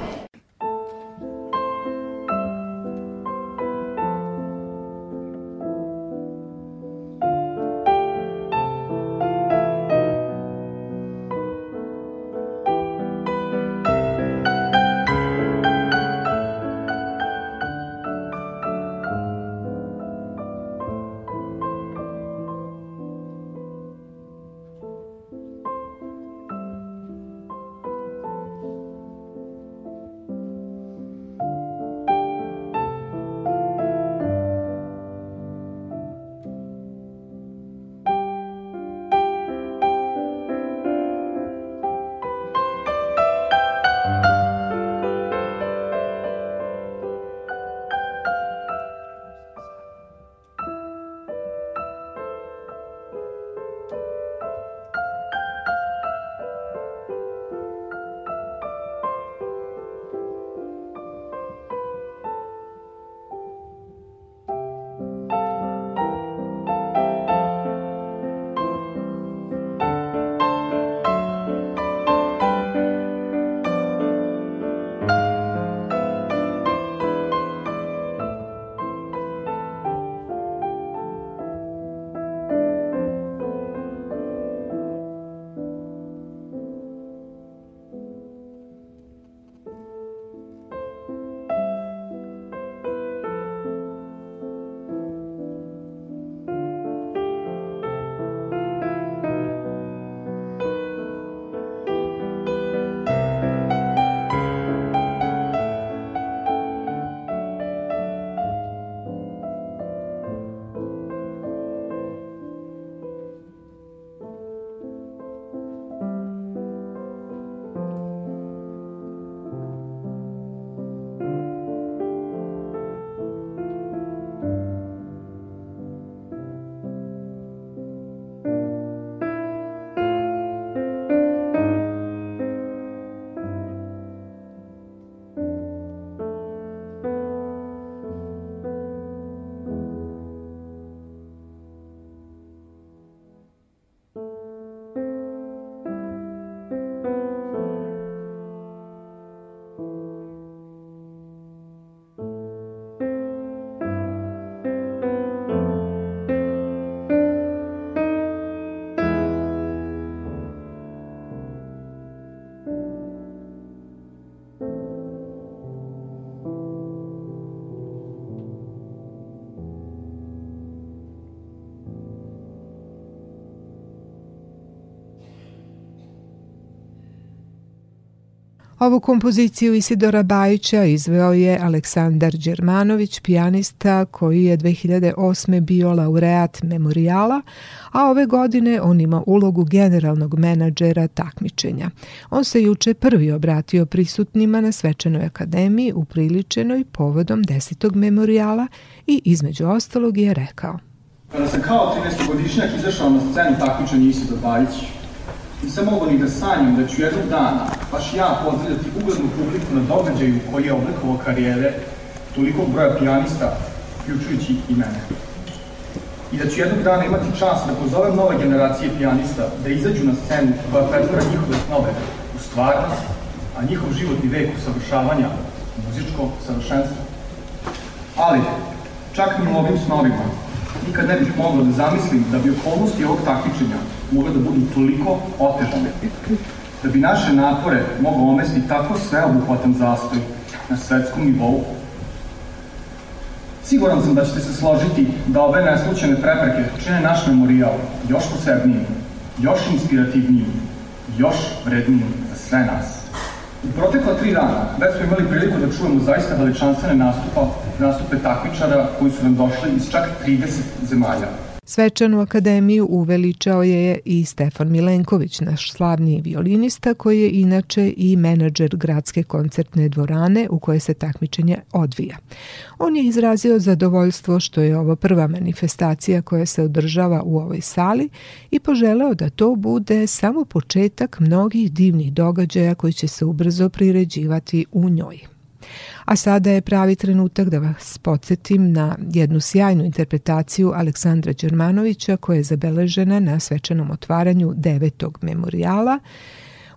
Ovu kompoziciju Isidora Bajića izveo je Aleksandar Đermanović, pijanista koji je 2008. bio laureat memorijala, a ove godine on ima ulogu generalnog menadžera takmičenja. On se juče prvi obratio prisutnima na Svečanoj akademiji upriličenoj povodom desetog memorijala i između ostalog je rekao. Kada sam kao 13-godišnjak izašao na scenu takmičenja Isidor Bajić, Nisam mogao ni da sanjam da ću jednog dana baš ja pozdravljati uglednu publiku na događaju koji je oblikovao karijere tolikog broja pijanista, uključujući i mene. I da ću jednog dana imati čas da pozovem nove generacije pijanista da izađu na scenu koja pretvora njihove snove u stvarnost, a njihov životni vek usavršavanja u muzičko savršenstvo. Ali, čak ni u ovim snovima, nikad ne bih mogao da zamislim da bi okolnosti ovog takmičenja mogle da budu toliko otežane, da bi naše napore mogao omesti tako sveobuhvatan zastoj na svetskom nivou. Siguran sam da ćete se složiti da ove neslučene prepreke čine naš memorijal još posebnijim, još inspirativnijim, još vrednijim za sve nas. U protekla tri dana već smo imali priliku da čujemo zaista veličanstvene nastupa, nastupe takmičara koji su nam došli iz čak 30 zemalja. Svečanu akademiju uveličao je i Stefan Milenković, naš slavni violinista koji je inače i menadžer gradske koncertne dvorane u kojoj se takmičenje odvija. On je izrazio zadovoljstvo što je ovo prva manifestacija koja se održava u ovoj sali i poželeo da to bude samo početak mnogih divnih događaja koji će se ubrzo priređivati u njoj. A sada je pravi trenutak da vas podsjetim na jednu sjajnu interpretaciju Aleksandra Đermanovića koja je zabeležena na svečanom otvaranju devetog memorijala.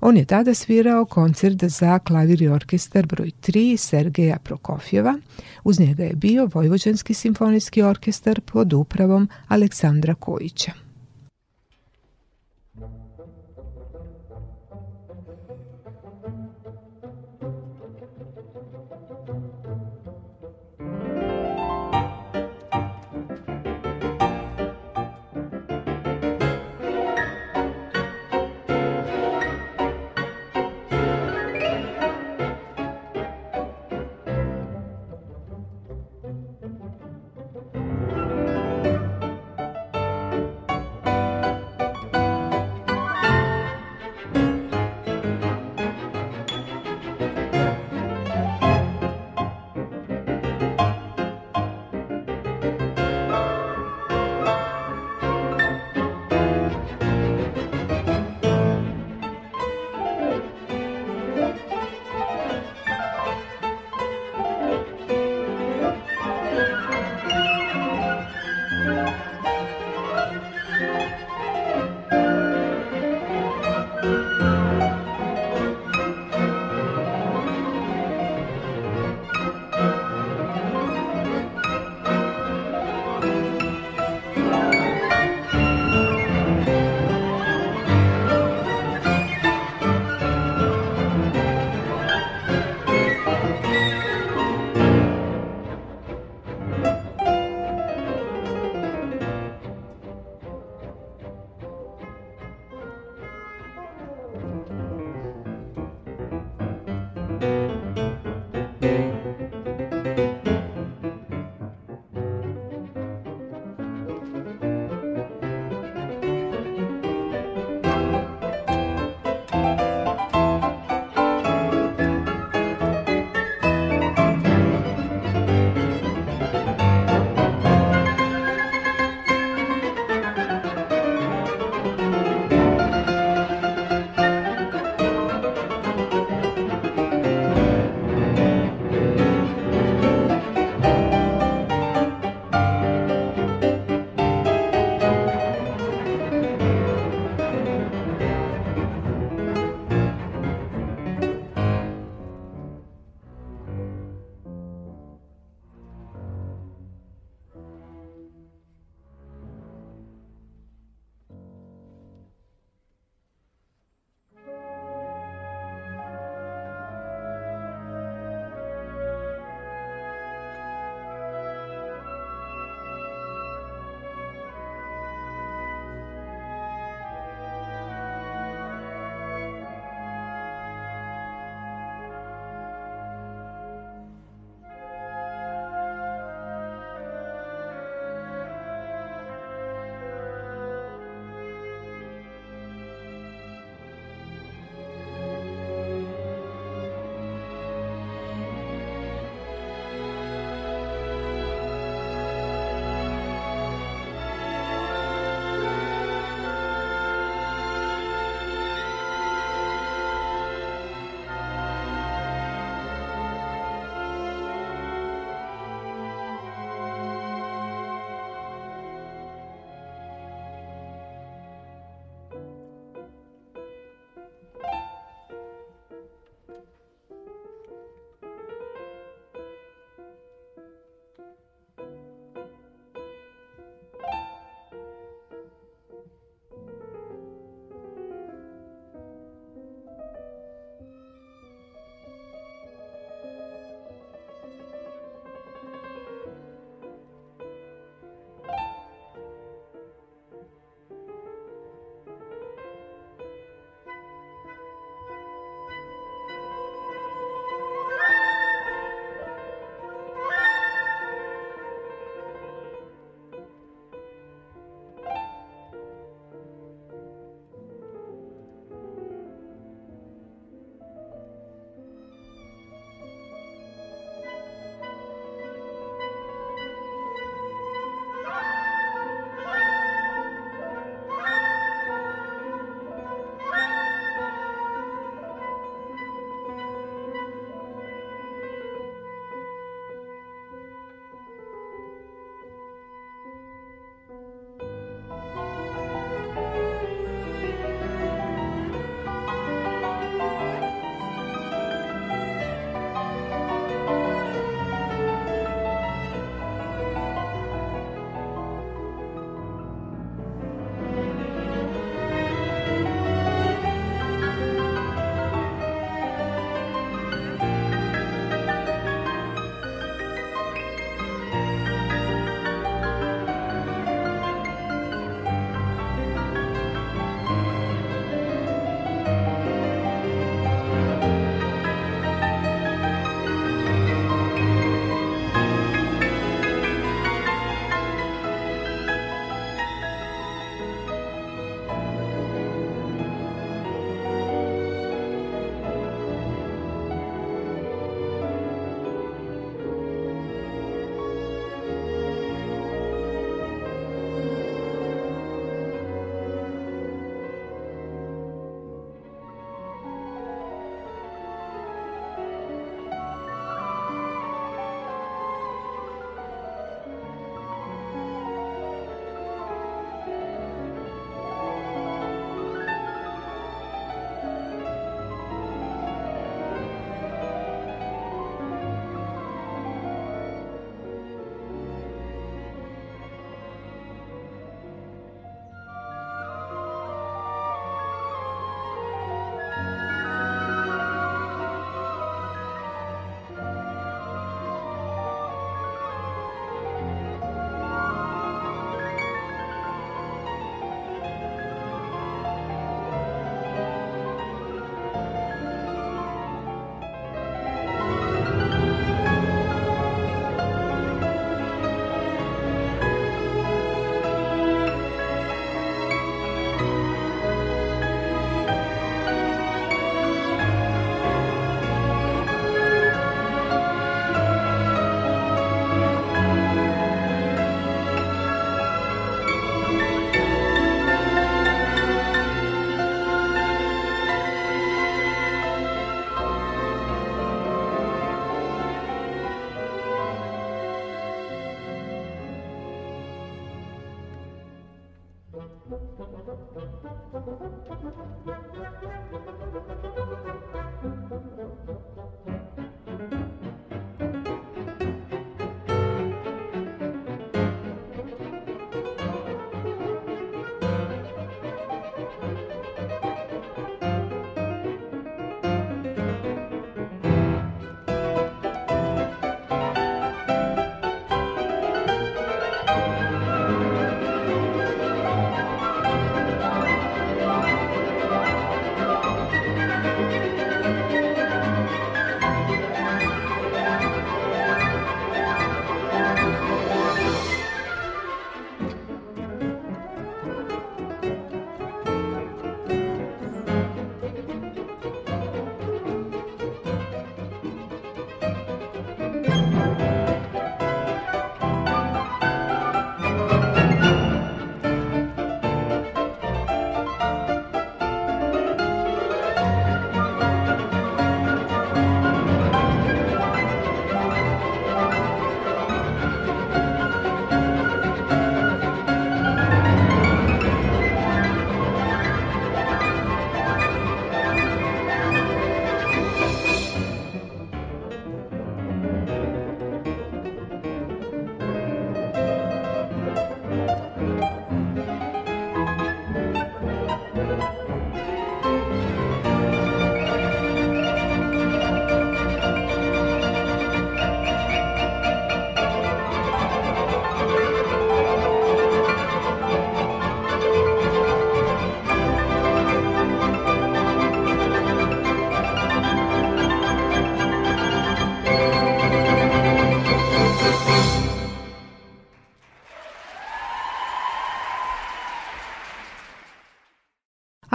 On je tada svirao koncert za klavir i orkestar broj 3 Sergeja Prokofjeva. Uz njega je bio Vojvođanski simfonijski orkestar pod upravom Aleksandra Kojića.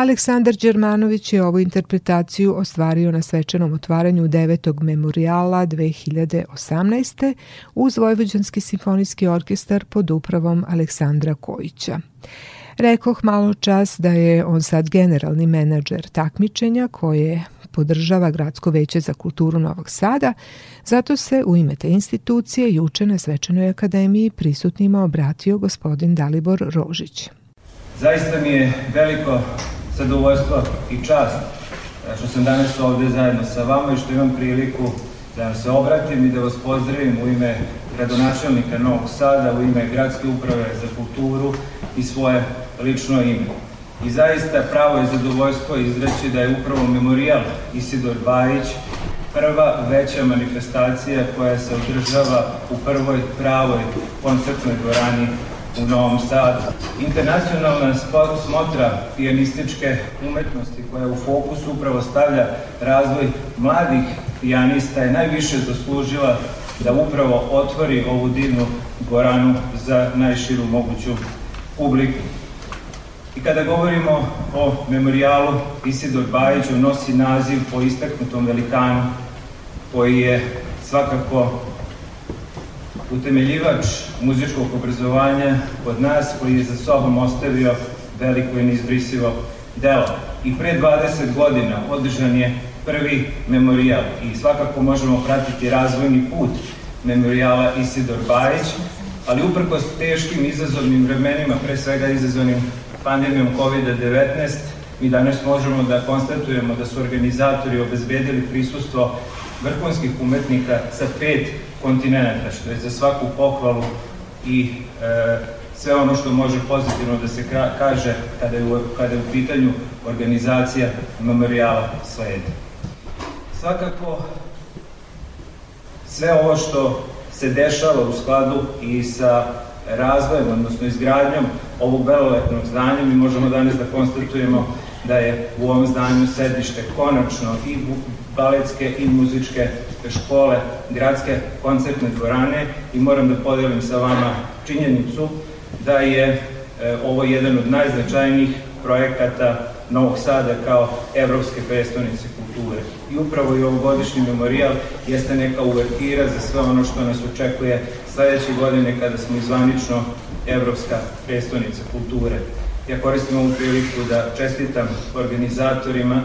Aleksandar Đermanović je ovu interpretaciju ostvario na svečanom otvaranju devetog memorijala 2018. uz Vojvođanski simfonijski orkestar pod upravom Aleksandra Kojića. Rekoh malo čas da je on sad generalni menadžer takmičenja koje podržava Gradsko veće za kulturu Novog Sada, zato se u ime te institucije juče na Svečanoj akademiji prisutnima obratio gospodin Dalibor Rožić. Zaista mi je veliko zadovoljstvo i čast što sam danas ovde zajedno sa vama i što imam priliku da vam se obratim i da vas pozdravim u ime gradonačelnika Novog Sada, u ime Gradske uprave za kulturu i svoje lično ime. I zaista pravo je zadovoljstvo izreći da je upravo memorijal Isidor Bajić prva veća manifestacija koja se održava u prvoj pravoj koncertnoj dvorani u Novom Sadu. Internacionalna smotra pijanističke umetnosti koja u fokusu upravo stavlja razvoj mladih pijanista je najviše zaslužila da upravo otvori ovu divnu goranu za najširu moguću publiku. I kada govorimo o memorialu, Isidor Bajić nosi naziv po istaknutom velikanu koji je svakako utemeljivač muzičkog obrazovanja kod nas koji je za sobom ostavio veliko i neizbrisivo delo. I pre 20 godina održan je prvi memorijal i svakako možemo pratiti razvojni put memorijala Isidor Bajić, ali uprkos teškim izazovnim vremenima, pre svega izazovnim pandemijom COVID-19, mi danas možemo da konstatujemo da su organizatori obezbedili prisustvo vrhunskih umetnika sa pet kontinenta, što je za svaku pohvalu i e, sve ono što može pozitivno da se kaže kada je, u, kada je u pitanju organizacija memorijala sledi. Svakako, sve ovo što se dešava u skladu i sa razvojem, odnosno izgradnjom ovog veleletnog zdanja, mi možemo danas da konstatujemo da je u ovom zdanju sedište konačno i baletske i muzičke škole, gradske koncertne dvorane i moram da podelim sa vama činjenicu da je e, ovo jedan od najznačajnijih projekata Novog Sada kao Evropske prestonice kulture. I upravo i ovogodišnji memorijal jeste neka uvertira za sve ono što nas očekuje sledeće godine kada smo izvanično Evropska prestonica kulture. Ja koristim ovu priliku da čestitam organizatorima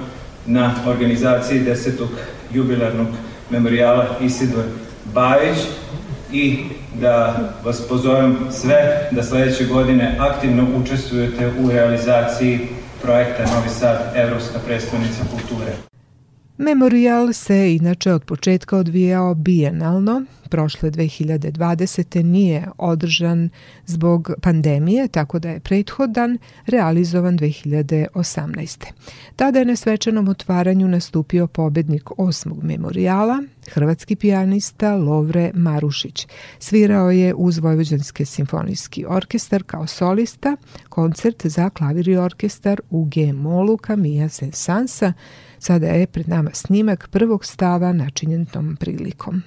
na organizaciji desetog jubilarnog memorijala Isidor Bajić i da vas pozovem sve da sledeće godine aktivno učestvujete u realizaciji projekta Novi Sad, Evropska predstavnica kulture. Memorijal se inače od početka odvijao bijenalno. Prošle 2020. nije održan zbog pandemije, tako da je prethodan realizovan 2018. Tada je na svečanom otvaranju nastupio pobednik osmog memorijala, hrvatski pijanista Lovre Marušić. Svirao je uz Vojvođanski simfonijski orkestar kao solista, koncert za klavir i orkestar u G-molu Kamija Sensansa, Sada je pred nama snimak prvog stava načinjen tom prilikom.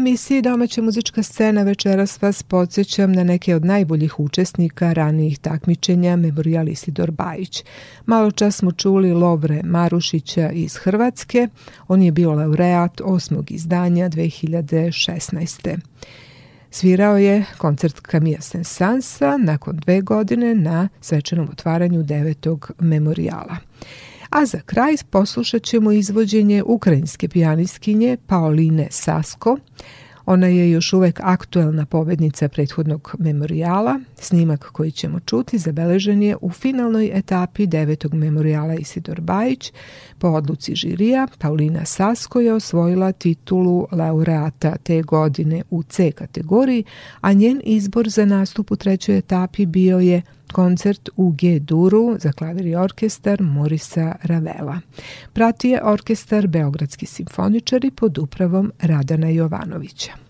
Emisiji Domaća muzička scena večeras vas podsjećam na neke od najboljih učesnika ranijih takmičenja Memorial Isidor Bajić. Malo čas smo čuli Lovre Marušića iz Hrvatske, on je bio laureat osmog izdanja 2016. Svirao je koncert Camilla Sensansa nakon dve godine na svečanom otvaranju devetog memorijala. A za kraj poslušat ćemo izvođenje ukrajinske pijanistkinje Paoline Sasko. Ona je još uvek aktuelna pobednica prethodnog memorijala. Snimak koji ćemo čuti zabeležen je u finalnoj etapi devetog memorijala Isidor Bajić. Po odluci žirija, Paulina Sasko je osvojila titulu laureata te godine u C kategoriji, a njen izbor za nastup u trećoj etapi bio je koncert u G-duru za klavir i orkestar Morisa Ravela. Prati je orkestar Beogradski simfoničari pod upravom Radana Jovanovića.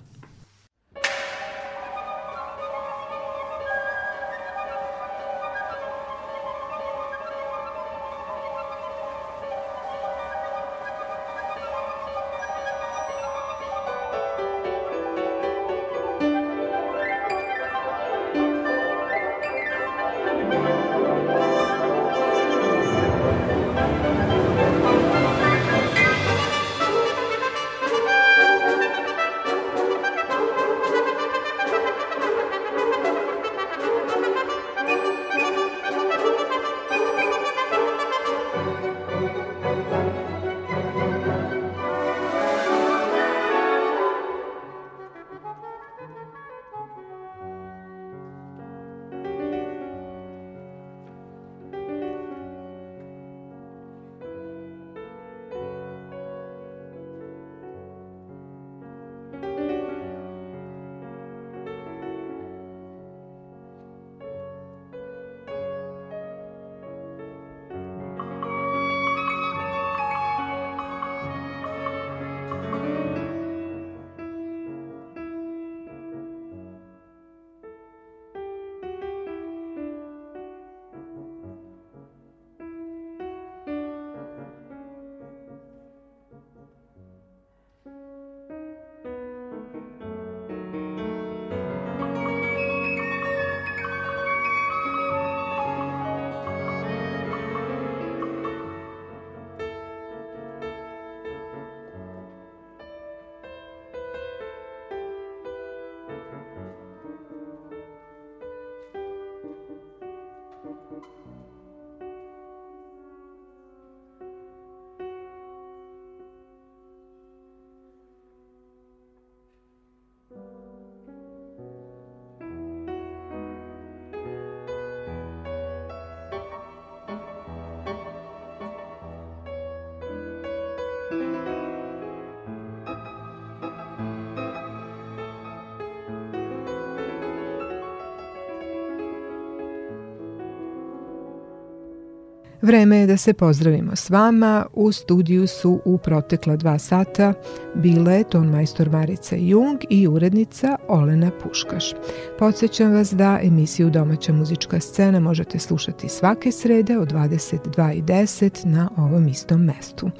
Vreme je da se pozdravimo s vama. U studiju su u protekla dva sata bile tonmajstor Marica Jung i urednica Olena Puškaš. Podsećam vas da emisiju Domaća muzička scena možete slušati svake srede od 22.10 na ovom istom mestu.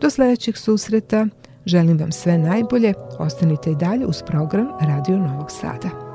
Do sledećeg susreta želim vam sve najbolje. Ostanite i dalje uz program Radio Novog Sada.